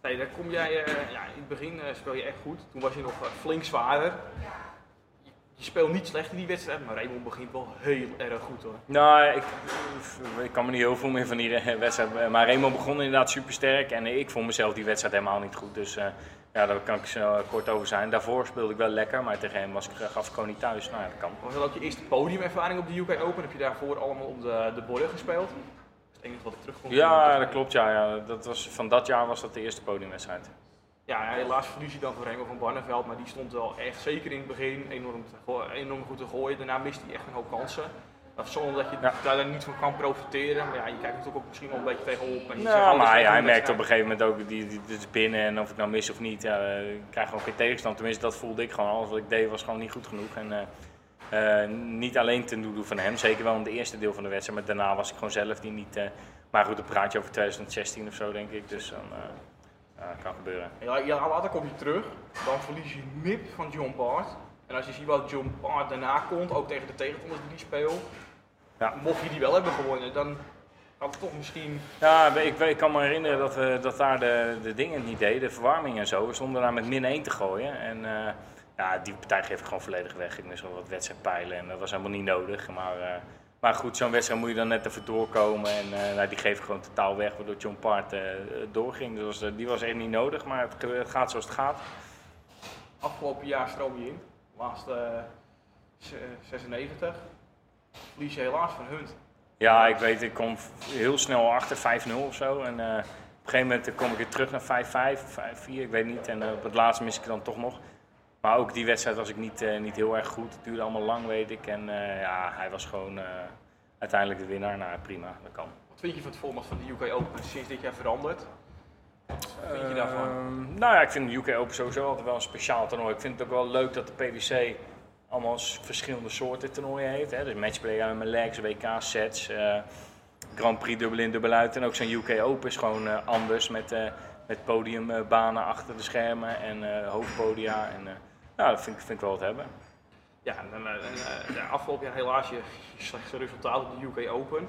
Speaker 1: Nee, dan kom jij, ja, in het begin speel je echt goed. Toen was je nog flink zwaarder speelt niet slecht in die wedstrijd, maar Raymond begint wel heel erg goed hoor.
Speaker 2: Nou, ik, ik kan me niet heel veel meer van die wedstrijd. Eh, maar Raymond begon inderdaad super sterk en ik vond mezelf die wedstrijd helemaal niet goed. Dus uh, ja, daar kan ik zo kort over zijn. Daarvoor speelde ik wel lekker, maar tegen hem was ik, gaf ik gewoon niet thuis. Nou ja, dat kan.
Speaker 1: Was dat ook je eerste podiumervaring op de UK Open? Heb je daarvoor allemaal op de, de borden gespeeld? Dat is het enige wat ik terug kon
Speaker 2: Ja, dat klopt. Ja, ja. Dat was, van dat jaar was dat de eerste podiumwedstrijd.
Speaker 1: Ja, helaas verlies je dan voor Remo van Barneveld, maar die stond wel echt, zeker in het begin, enorm, enorm goed te gooien. Daarna miste hij echt een hoop kansen. Zonder dat je ja. daar niet van kan profiteren. Maar ja, je kijkt natuurlijk ook misschien wel een beetje tegenop. En
Speaker 2: nou, maar ja, hij merkt op een gegeven moment ook, die, die, dit is binnen en of ik nou mis of niet, ja, ik krijg gewoon geen tegenstand. Tenminste, dat voelde ik gewoon. Alles wat ik deed was gewoon niet goed genoeg. En, uh, uh, niet alleen ten doel van hem, zeker wel in het eerste deel van de wedstrijd. Maar daarna was ik gewoon zelf die niet... Uh, maar goed, dan praat je over 2016 of zo, denk ik. Dus dan... Ja, kan gebeuren.
Speaker 1: Ja, later kom je terug, dan verlies je nip van John Bart. En als je ziet wat John Bart daarna komt, ook tegen de tegenstanders die die speel, ja. mocht je die wel hebben gewonnen, dan had het toch misschien...
Speaker 2: Ja, ik, ik kan me herinneren dat, we, dat daar de, de dingen niet deden, de verwarming en zo. We stonden daar met min 1 te gooien en... Uh, ja, die partij geef ik gewoon volledig weg. Ik mis wel wat wedstrijdpijlen en dat was helemaal niet nodig. Maar uh, maar goed, zo'n wedstrijd moet je dan net even doorkomen. En uh, nou, die geven gewoon totaal weg, waardoor John Part uh, doorging. Dus uh, die was echt niet nodig, maar het, het, gaat zoals het gaat.
Speaker 1: Afgelopen jaar stroom je in, laatste 96. Verlies je helaas van Hunt.
Speaker 2: Ja, ik weet, ik kom heel snel achter 5-0 of zo. En op een gegeven moment kom ik weer terug naar 5-5 of 5-4, ik weet niet. En op het laatste mis ik dan toch nog. Maar ook die wedstrijd was ik niet, uh, niet heel erg goed. Het duurde allemaal lang, weet ik. En uh, ja, hij was gewoon uh, uiteindelijk de winnaar. Nou, prima, dat kan.
Speaker 1: Wat vind je van het format van de UK Open sinds dit jaar veranderd? Wat vind je daarvan?
Speaker 2: Ehm, nou ja, ik vind de UK Open sowieso altijd wel een speciaal toernooi. Ik vind het ook wel leuk dat de PDC allemaal verschillende soorten toernooien heeft. Hè. Dus matchplay, legs, WK, sets, Grand Prix dubbel in, dubbel uit. En ook zo'n UK Open is gewoon anders met, met podiumbanen achter de schermen en hoofdpodia. En, nou, dat vind ik, wel wat hebben.
Speaker 1: Ja, en, en, en ja, afgelopen jaar helaas je, slechtste resultaat op de UK Open.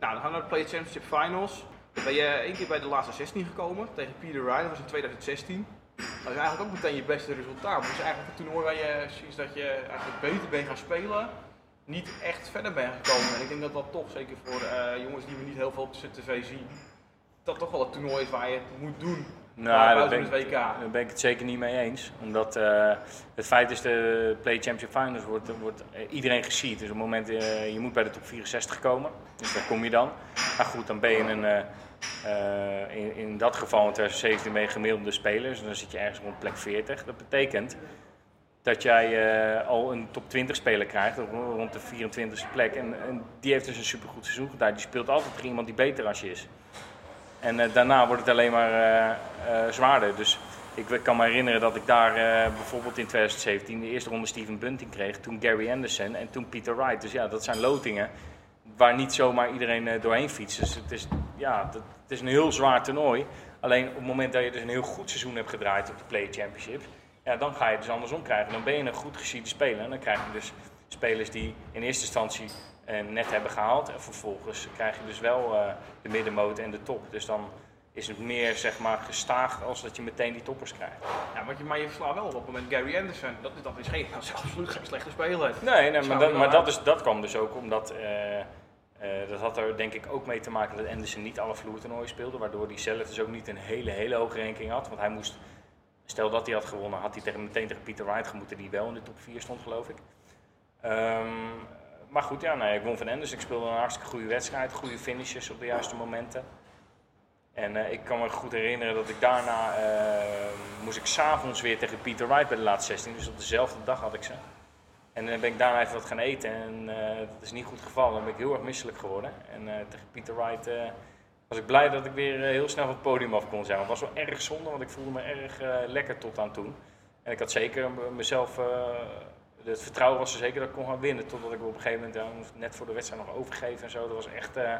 Speaker 1: Nou, dan gaan we naar de Play Championship Finals. Dan ben je één keer bij de laatste 16 gekomen tegen Peter Ryan, dat was in 2016. Dat is eigenlijk ook meteen je beste resultaat. Het is eigenlijk een toernooi waar je sinds dat je eigenlijk beter bent gaan spelen, niet echt verder bent gekomen. En ik denk dat dat toch, zeker voor uh, jongens die we niet heel veel op de tv zien, dat toch wel het toernooi is waar je het moet doen nou, daar ben,
Speaker 2: ik, daar ben ik het zeker niet mee eens. Omdat uh, het feit is, de Play Championship Finals wordt, wordt uh, iedereen gezien. Dus op het moment, uh, je moet bij de top 64 komen. Dus daar kom je dan. Maar goed, dan ben je een, in, in dat geval in 2017 ben je gemiddelde spelers. Dus dan zit je ergens rond plek 40. Dat betekent dat jij al een top 20 speler krijgt, rond de 24e plek. En, en die heeft dus een supergoed seizoen gedaan. Die speelt altijd tegen iemand die beter als je is. En uh, daarna wordt het alleen maar uh, zwaarder. Dus ik kan me herinneren dat ik daar bijvoorbeeld in 2017 de eerste ronde Steven Bunting kreeg. Toen Gary Anderson en toen Peter Wright. Dus ja, dat zijn lotingen waar niet zomaar iedereen doorheen fietst. Dus het is, ja, het is een heel zwaar toernooi. Alleen op het moment dat je dus een heel goed seizoen hebt gedraaid op de Play Championship, ja, dan ga je het dus andersom krijgen. Dan ben je een goed geschiede speler en dan krijg je dus spelers die in eerste instantie en net hebben gehaald. En vervolgens krijg je dus wel uh, de middenmoot en de top. Dus dan is het meer zeg maar gestaag als dat je meteen die toppers krijgt.
Speaker 1: Ja, maar je, maar je wel op het moment Gary Anderson. Dat, dat is, geen, dat is absoluut geen slechte speler.
Speaker 2: Nee, nee maar, dat, maar dat, is, dat kwam dus ook omdat... Uh, uh, dat had er denk ik ook mee te maken dat Anderson niet alle vloertoernooien speelde. Waardoor hij zelf dus ook niet een hele, hele hoge ranking had. Want hij moest... Stel dat hij had gewonnen, had hij tegen, meteen tegen Peter Wright gemoeten, die wel in de top 4 stond, geloof ik. Um, maar goed, ja, nee, ik won van Enders. Ik speelde een hartstikke goede wedstrijd, goede finishes op de juiste momenten. En uh, ik kan me goed herinneren dat ik daarna uh, moest ik s'avonds weer tegen Peter Wright bij de laatste 16. Dus op dezelfde dag had ik ze. En dan ben ik daarna even wat gaan eten en uh, dat is niet goed gevallen. Dan ben ik heel erg misselijk geworden. En tegen Peter Wright was ik blij dat ik weer heel snel van het podium af kon zijn. Het was wel erg zonde, want ik voelde me erg lekker tot aan toen. En ik had zeker mezelf het vertrouwen was er zeker dat ik kon gaan winnen. Totdat ik op een gegeven moment net voor de wedstrijd nog overgeven en zo. Dat was echt eh,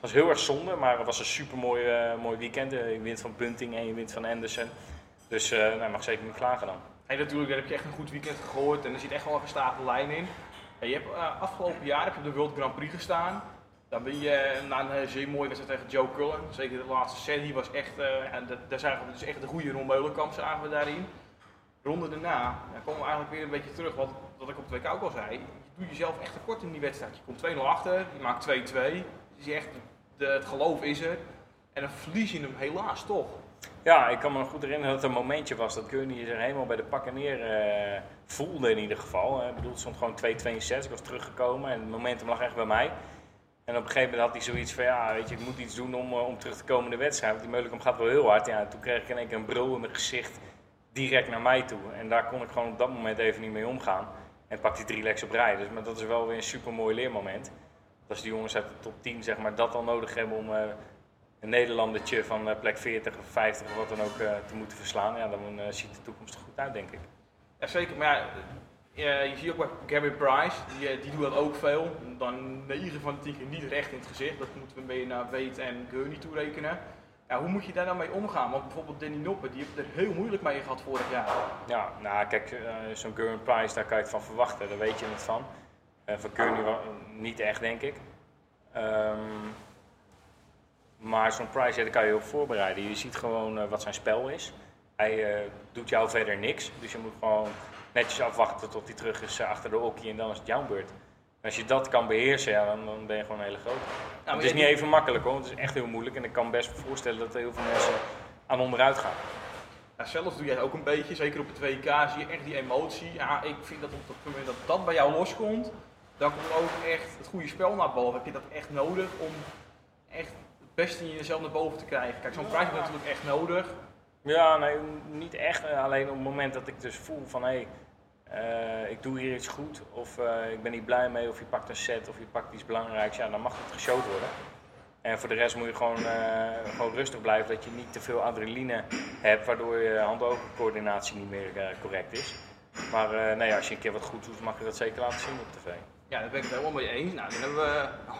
Speaker 2: was heel erg zonde, maar het was een super mooi, eh, mooi weekend. Eh, je wint van Bunting en je wint van Anderson. Dus uh, nou, mag zeker niet klagen dan.
Speaker 1: En natuurlijk daar heb je echt een goed weekend gegooid en er zit echt wel een gestaafde lijn in. Je hebt afgelopen jaar heb je op de World Grand Prix gestaan. Dan ben je na een zeer mooie wedstrijd tegen Joe Cullen. Zeker de laatste set, die was echt, en daar zagen we dus echt de goede Ron Meulenkamp zagen we daarin ronde daarna dan komen we eigenlijk weer een beetje terug wat, wat ik op de WK ook al zei. Je doet jezelf echt tekort in die wedstrijd. Je komt 2-0 achter, je maakt 2-2. Dus je echt, de, het geloof is er. En dan verlies je hem helaas toch.
Speaker 2: Ja, ik kan me nog goed herinneren dat het een momentje was dat Gurney zich helemaal bij de pakken neer uh, voelde in ieder geval. Ik bedoel, het stond gewoon 2-2 in Ik was teruggekomen en het momentum lag echt bij mij. En op een gegeven moment had hij zoiets van, ja, weet je, ik moet iets doen om, eh, om terug te komen in de wedstrijd. Want die Meulenkamp gaat wel heel hard. Ja, toen kreeg ik in één keer een brul in mijn gezicht direct naar mij toe. En daar kon ik gewoon op dat moment even niet mee omgaan. En pak die drie legs op rij. Dus maar dat is wel weer een super mooi leermoment. Als die jongens uit de top 10 zeg maar, dat al nodig hebben om uh, een Nederlandertje van uh, plek 40 of 50 of wat dan ook uh, te moeten verslaan, ja, dan ziet de toekomst er goed uit, denk ik.
Speaker 1: Ja, zeker. Maar ja, je ziet ook bij Gary Price, die, die doet dat ook veel. Dan 9 van de 10 keer niet recht in het gezicht. Dat moeten we een naar Weet en Gurney toerekenen. Ja, hoe moet je daar dan mee omgaan? Want bijvoorbeeld Danny Noppen, die heeft er heel moeilijk mee gehad vorig jaar.
Speaker 2: Ja, nou kijk, uh, zo'n Gurn Price, daar kan je het van verwachten, daar weet je het van. Uh, van Gurney niet echt, denk ik. Um, maar zo'n Price, daar kan je op voorbereiden. Je ziet gewoon uh, wat zijn spel is. Hij doet jou verder niks, dus je moet gewoon netjes afwachten tot hij terug is achter de hockey en dan is het jouw beurt als je dat kan beheersen, ja, dan, dan ben je gewoon een hele grote. Nou, het is niet even makkelijk hoor, het is echt heel moeilijk. En ik kan best voorstellen dat er heel veel mensen aan onderuit gaan.
Speaker 1: Ja, zelf doe jij ook een beetje, zeker op het WK zie je echt die emotie. Ja, ik vind dat op het moment dat dat bij jou loskomt, dan komt ook echt het goede spel naar boven. Heb je dat echt nodig om echt het beste in jezelf naar boven te krijgen? Kijk, zo'n prijs is natuurlijk echt nodig.
Speaker 2: Ja, nee, niet echt. Alleen op het moment dat ik dus voel van hé, hey, uh, ik doe hier iets goed, of uh, ik ben niet blij mee, of je pakt een set, of je pakt iets belangrijks, ja, dan mag het geshowd worden. En voor de rest moet je gewoon, uh, gewoon rustig blijven, dat je niet te veel adrenaline hebt, waardoor je hand-oogcoördinatie niet meer correct is. Maar nee, als je een keer wat goed doet, mag je dat zeker laten zien op tv.
Speaker 1: Ja, daar ben ik het helemaal mee eens. Nou, dan hebben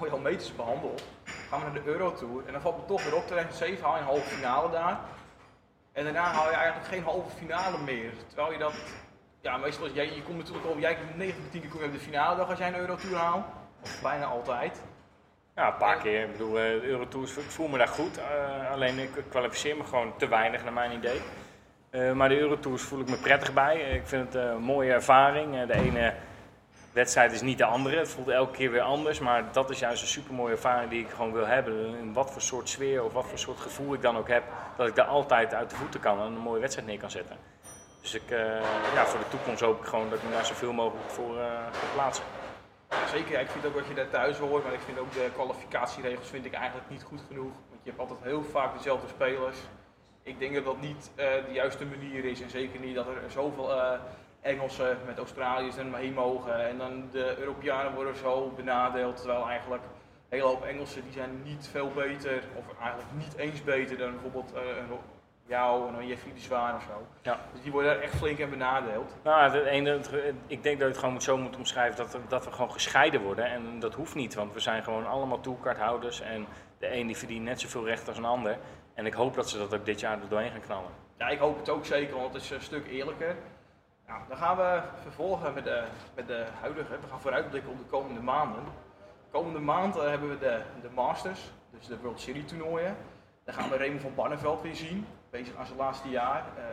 Speaker 1: we al meters behandeld. Gaan we naar de Eurotour en dan valt me toch weer op, 2007 haal je een halve finale daar. En daarna haal je eigenlijk geen halve finale meer. Terwijl je dat ja, meestal, jij, je komt natuurlijk al, jij 9 van 10 keer kom je op de finale dag als jij een Eurotour haalt. Of bijna altijd.
Speaker 2: Ja, een paar keer. Ik bedoel, de Eurotours, ik voel me daar goed. Uh, alleen ik kwalificeer me gewoon te weinig naar mijn idee. Uh, maar de Eurotours voel ik me prettig bij. Ik vind het een mooie ervaring. de ene wedstrijd is niet de andere. Het voelt elke keer weer anders. Maar dat is juist een super mooie ervaring die ik gewoon wil hebben. In wat voor soort sfeer of wat voor soort gevoel ik dan ook heb. Dat ik daar altijd uit de voeten kan en een mooie wedstrijd neer kan zetten. Dus ik, uh, ja, voor de toekomst hoop ik gewoon dat ik daar zoveel mogelijk voor uh, plaatsen.
Speaker 1: Ja, zeker, ik vind ook wat je daar thuis hoort, maar ik vind ook de kwalificatieregels vind ik eigenlijk niet goed genoeg. Want je hebt altijd heel vaak dezelfde spelers. Ik denk dat dat niet uh, de juiste manier is en zeker niet dat er zoveel Engelsen met Australiërs er mee mogen en dan de Europeanen worden zo benadeeld. Terwijl eigenlijk een hele hoop Engelsen die zijn niet veel beter of eigenlijk niet eens beter dan bijvoorbeeld jou en dan Jeffrey de Zwaan of zo. Ja. Dus die worden echt flink en benadeeld.
Speaker 2: Nou, het ene, ik denk dat je het gewoon zo moet omschrijven dat, dat we gewoon gescheiden worden. En dat hoeft niet, want we zijn gewoon allemaal toolcardhouders. En de een die verdient net zoveel recht als een ander. En ik hoop dat ze dat ook dit jaar er doorheen gaan knallen.
Speaker 1: Ja, ik hoop het ook zeker, want het is een stuk eerlijker. Nou, dan gaan we vervolgen met de, met de huidige. We gaan vooruitblikken op de komende maanden. De komende maand hebben we de, de Masters, dus de World Series toernooien. Dan gaan we Raymond van Barneveld weer zien bezig aan zijn laatste jaar. Uh,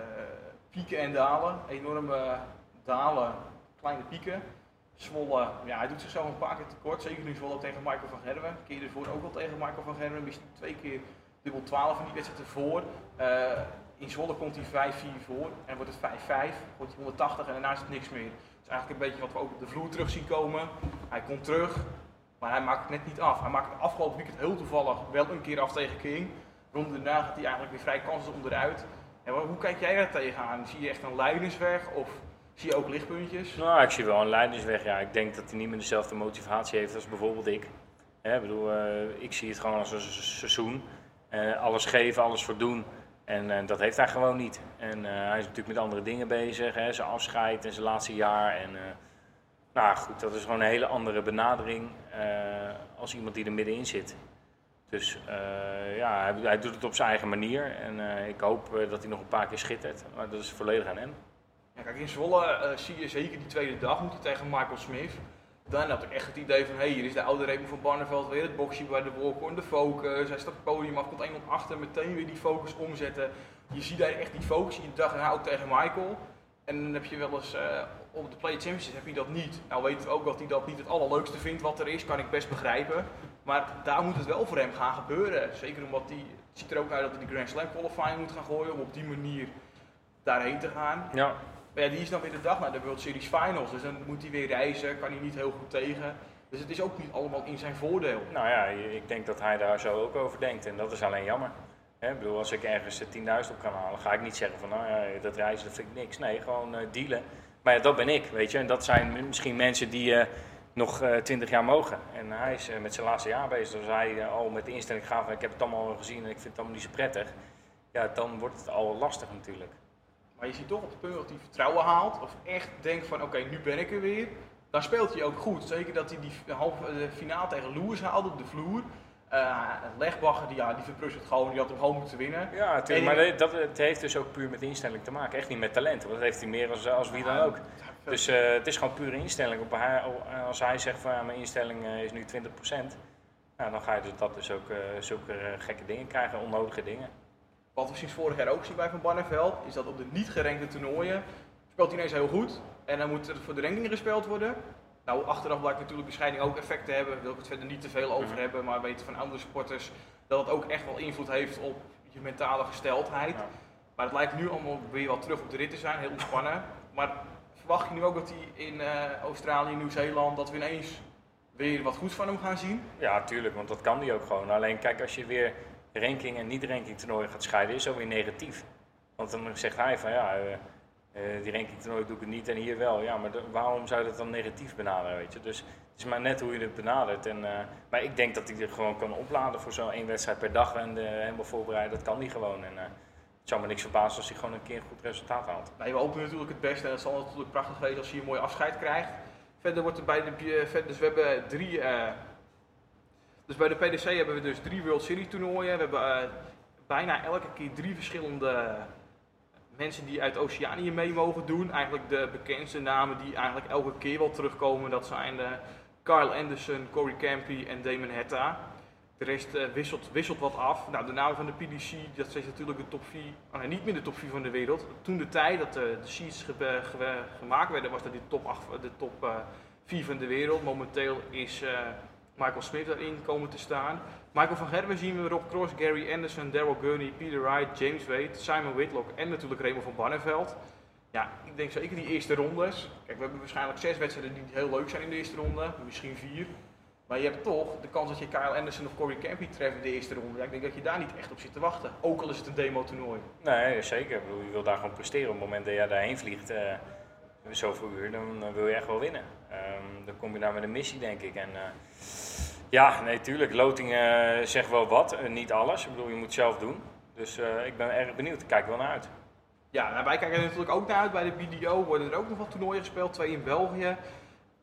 Speaker 1: pieken en dalen, enorme dalen, kleine pieken. Zwolle, ja, hij doet zichzelf een paar keer tekort. Zeker nu Zwolle tegen Michael van Gerwen. Keer ervoor ook al tegen Michael van Gerwen. Wist twee keer dubbel 12 in die wedstrijd ervoor. Uh, in Zwolle komt hij 5-4 voor en wordt het 5-5. Wordt hij 180 en daarna is het niks meer. Dat is eigenlijk een beetje wat we ook op de vloer terug zien komen. Hij komt terug, maar hij maakt het net niet af. Hij maakt het afgelopen weekend heel toevallig wel een keer af tegen King ronde daarna gaat hij eigenlijk weer vrij kansloos onderuit. En hoe kijk jij daar tegenaan? Zie je echt een leidersweg of zie je ook lichtpuntjes?
Speaker 2: Nou, ik zie wel een leidersweg. Ja. Ik denk dat hij niet meer dezelfde motivatie heeft als bijvoorbeeld ik. bedoel, uh, ik zie het gewoon als een seizoen. Uh, alles geven, alles voor doen. En uh, dat heeft hij gewoon niet. En hij is natuurlijk met andere dingen bezig. Hè, zijn afscheid en zijn laatste jaar. En Nou goed, dat is gewoon een hele andere benadering eh, als iemand die er middenin zit. Dus eh, ja, hij, doet het op zijn eigen manier en eh, ik hoop eh, dat hij nog een paar keer schittert. Maar dat is volledig aan hem.
Speaker 1: Ja, kijk, in Zwolle zie je zeker die tweede dag moet hij tegen Michael Smith. Dan had ik echt het idee van, hé, hey, hier is de oude Raymond van Barneveld weer, het boxje bij de Walker, de focus. Hij staat het podium af, komt iemand achter, meteen weer die focus omzetten. Je ziet daar echt die focus de dag en ook tegen Michael. En dan heb je wel eens, op de Play Championship heb je dat niet. Nou weten we ook dat hij dat niet het allerleukste vindt wat er is, kan ik best begrijpen. Maar daar moet het wel voor hem gaan gebeuren. Zeker omdat hij, het ziet er ook uit dat hij de Grand Slam qualifying moet gaan gooien om op die manier daarheen te gaan.
Speaker 2: Ja,
Speaker 1: Maar ja, die is dan weer de dag naar de World Series Finals. Dus dan moet hij weer reizen, kan hij niet heel goed tegen. Dus het is ook niet allemaal in zijn voordeel.
Speaker 2: nou ja, ik denk dat hij daar zo ook over denkt en dat is alleen jammer. Ik bedoel, als ik ergens de 10.000 op kan halen, ga ik niet zeggen van nou ja, dat reizen dat vind ik niks. Nee, gewoon eh, dealen. Maar ja, dat ben ik, weet je. En dat zijn misschien mensen die eh, nog eh 20 jaar mogen. En hij is eh, met zijn laatste jaar bezig. Dus hij eh, al met de instelling gaat van ik heb het allemaal al gezien en ik vind het allemaal niet zo prettig. Ja, dan wordt het al lastig natuurlijk.
Speaker 1: Maar je ziet toch op het punt dat hij vertrouwen haalt. Of echt denkt van oké, nu ben ik er weer. Dan speelt hij ook goed. Zeker dat hij die halve finale tegen Lewis haalde op de vloer. Eh Legbacher, die, ja, die verprust het gewoon. Die had hem gewoon moeten winnen.
Speaker 2: Ja, natuurlijk. Maar dat, het heeft dus ook puur met instelling te maken. Echt niet met talent. Want dat heeft hij meer als, als wie dan ook. Dus eh, het is gewoon pure instelling. Op hij, als hij zegt van ja, mijn instelling eh, is nu 20%, nou, dan ga je dus dat dus ook eh, zulke eh, gekke dingen krijgen, onnodige dingen.
Speaker 1: Wat we sinds vorig jaar ook zien bij Van Barneveld, is dat op de niet gerankte toernooien speelt hij ineens heel goed. En dan moet er voor de ranking gespeeld worden. Nou, achteraf blijkt natuurlijk de scheiding ook effect te hebben. Daar wil ik het verder niet te veel over
Speaker 2: Mhm.
Speaker 1: hebben. Maar we weten van andere sporters dat het ook echt wel invloed heeft op je mentale gesteldheid.
Speaker 2: Ja.
Speaker 1: Maar het lijkt nu allemaal weer wat terug op de rit te zijn, heel ontspannen. Maar verwacht je nu ook dat hij in eh, Australië, Nieuw-Zeeland, dat we ineens weer wat goeds van hem gaan zien?
Speaker 2: Ja, tuurlijk, want dat kan die ook gewoon. Alleen kijk, als je weer ranking en niet-ranking toernooien gaat scheiden, is dat weer negatief. Want dan zegt hij van ja, eh, eh, die ranking toernooi doe ik het niet en hier wel. Ja, maar waarom zou je dat dan negatief benaderen, weet je? Dus het is maar net hoe je het benadert. En, maar ik denk dat hij er gewoon kan opladen voor zo'n één wedstrijd per dag en de, helemaal voorbereiden. Dat kan hij gewoon. En het zou me niks verbazen als hij gewoon een keer een goed resultaat haalt.
Speaker 1: Nou, we hopen natuurlijk het beste en het zal natuurlijk prachtig wezen als hij een mooi afscheid krijgt. Verder wordt er bij de, eh, dus we hebben drie, eh, dus bij de PDC hebben we dus drie World Series toernooien. We hebben eh, bijna elke keer drie verschillende mensen die uit Oceanië mee mogen doen. Eigenlijk de bekendste namen die eigenlijk elke keer wel terugkomen, dat zijn eh Kyle Anderson, Corey Campy en Damon Hetta. De rest eh, wisselt, wisselt wat af. Nou, de namen van de PDC, dat zijn natuurlijk de top 4, oh nee, niet meer de top 4 van de wereld. Toen de tijd dat de, de sheets ge- ge- gemaakt werden, was dat de top, 8, de top eh, 4 van de wereld. Momenteel is eh, Michael Smith daarin komen te staan. Michael van Gerwen zien we, Rob Cross, Gary Anderson, Daryl Gurney, Peter Wright, James Wade, Simon Whitlock en natuurlijk Raymond van Barneveld. Ja, ik denk zeker die eerste rondes. Kijk, we hebben waarschijnlijk zes wedstrijden die heel leuk zijn in de eerste ronde, misschien vier. Maar je hebt toch de kans dat je Kyle Anderson of Corey Campy treft in de eerste ronde. Ik denk dat je daar niet echt op zit te wachten. Ook al is het een demo-toernooi.
Speaker 2: Nee, zeker. Ik bedoel, je wil daar gewoon presteren. Op het moment dat je daarheen vliegt, eh, zoveel uur, dan eh, wil je echt wel winnen. Ehm, dan kom je daar met een missie, denk ik. En, eh, ja, nee, tuurlijk. Loting zegt wel wat, niet alles. Ik bedoel, je moet het zelf doen. Dus ik ben erg benieuwd. Ik kijk wel naar uit.
Speaker 1: Ja, nou, wij kijken er natuurlijk ook naar uit. Bij de BDO worden er ook nog wat toernooien gespeeld. Twee in België.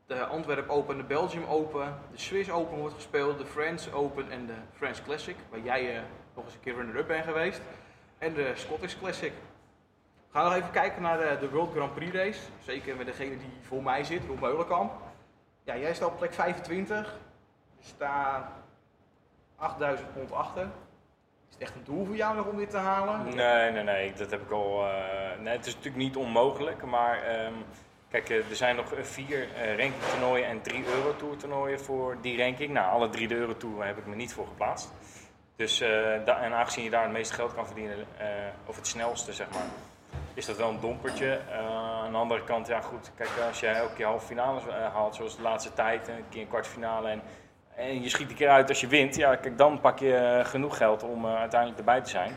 Speaker 1: De Antwerp Open en de Belgium Open. De Swiss Open wordt gespeeld. De France Open en de France Classic. Waar jij eh, nog eens een keer runner-up bent geweest. En de Scottish Classic. We gaan nog even kijken naar de, de World Grand Prix race. Zeker met degene die voor mij zit, Rob Meulenkamp. Ja, jij staat op plek 25. Je staat 8000 pond achter. Is het echt een doel voor jou nog om dit te halen?
Speaker 2: Nee, nee, nee. Dat heb ik al. eh, het is natuurlijk niet onmogelijk. Maar ehm, kijk, eh, er zijn nog eh, vier eh rankingtoernooien en drie Eurotour toernooien voor die ranking. Nou, alle drie de Eurotour heb ik me niet voor geplaatst. Dus, en aangezien je daar het meeste geld kan verdienen, of het snelste zeg maar, is dat wel een dompertje. Aan de andere kant, ja goed, kijk, als jij ook je halve finales haalt, zoals de laatste tijd, een keer een kwartfinale en, en je schiet een keer uit als je wint, ja, kijk, dan pak je genoeg geld om uiteindelijk erbij te zijn.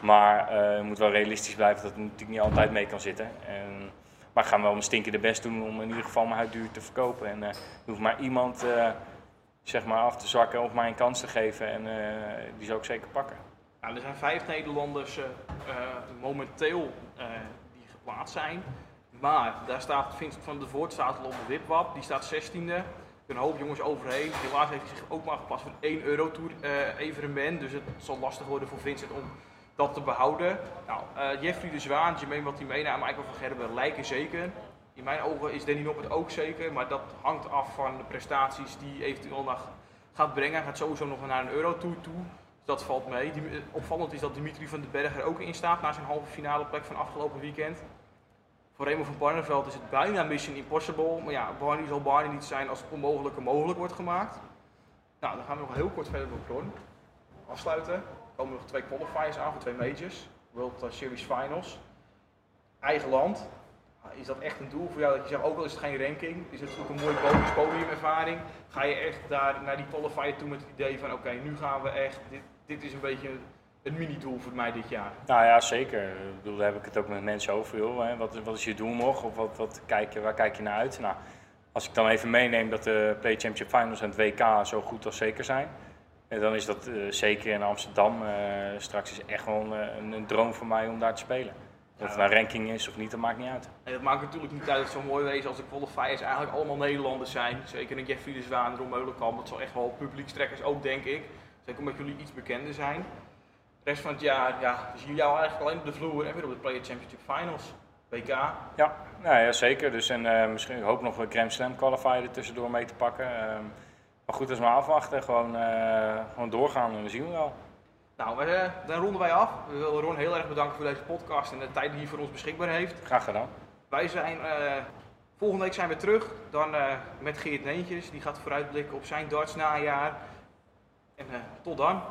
Speaker 2: Maar je moet wel realistisch blijven dat het natuurlijk niet altijd mee kan zitten. En, maar ik ga wel mijn stinkende best doen om in ieder geval mijn huid duur te verkopen. En er hoeft maar iemand eh, zeg maar af te zakken of mij een kans te geven. En eh, die zou ik zeker pakken.
Speaker 1: Nou, er zijn vijf Nederlanders momenteel die geplaatst zijn. Maar daar staat Vincent van der Voort staat op de wipwap, die staat 16e. Er een hoop jongens overheen. Helaas heeft zich ook maar gepast voor een 1 euro tour evenement. Dus het zal lastig worden voor Vincent om dat te behouden. Nou, eh, Jeffrey de Zwaan, Jermaine Martimena en Michael van Gerben lijken zeker. In mijn ogen is Danny Noppert ook zeker, maar dat hangt af van de prestaties die hij eventueel nog gaat brengen. Hij gaat sowieso nog naar een Eurotour toe, dus dat valt mee. Eh, opvallend is dat Dimitri van den Berg er ook in staat na zijn halve finale plek van afgelopen weekend. Voor Remo van Barneveld is het bijna Mission Impossible, maar ja, Barney zal Barney niet zijn als het onmogelijke mogelijk wordt gemaakt. Nou, dan gaan we nog heel kort verder op Ron. Afsluiten. Komen nog twee qualifiers aan voor twee majors. World Series Finals. Eigen land. Nou, Is dat echt een doel voor jou? Dat je zegt, ook al is het geen ranking, is het natuurlijk een mooie bonus podiumervaring. Ga je echt daar naar die qualifier toe met het idee van, oké, nu gaan we echt, dit, dit is een beetje een mini-doel voor mij dit jaar.
Speaker 2: Nou ja, zeker. Ik bedoel, daar heb ik het ook met mensen over. Joh. Wat, wat is je doel nog? Of wat, wat kijk waar kijk je naar uit? Nou, als ik dan even meeneem dat de Play Championship Finals en het WK zo goed als zeker zijn. En dan is dat eh, zeker in Amsterdam. eh, straks is echt wel een, een, een droom voor mij om daar te spelen. Of het nou ranking is of niet, dat maakt niet uit.
Speaker 1: En dat maakt natuurlijk niet uit het zo mooi wezen als de qualifiers eigenlijk allemaal Nederlanders zijn. Zeker een Jeffrey de Zwaan, Ron Meulenkamp, dat zal echt wel publiekstrekkers ook, denk ik. Zeker omdat jullie iets bekender zijn. De rest van het jaar, ja, we zien jou eigenlijk alleen op de vloer en weer op de Player Championship Finals. WK.
Speaker 2: Ja, nou ja zeker. Dus en eh, misschien ik hoop nog een Grand Slam qualifier er tussendoor mee te pakken. Maar goed, dat is maar afwachten. Gewoon, eh, gewoon doorgaan en we zien wel.
Speaker 1: Nou, eh, dan ronden wij af. We willen Ron heel erg bedanken voor deze podcast en de tijd die hij voor ons beschikbaar heeft.
Speaker 2: Graag gedaan.
Speaker 1: Wij zijn, eh, volgende week zijn we terug. Dan met Geert Neentjes. Die gaat vooruitblikken op zijn darts najaar. En tot dan.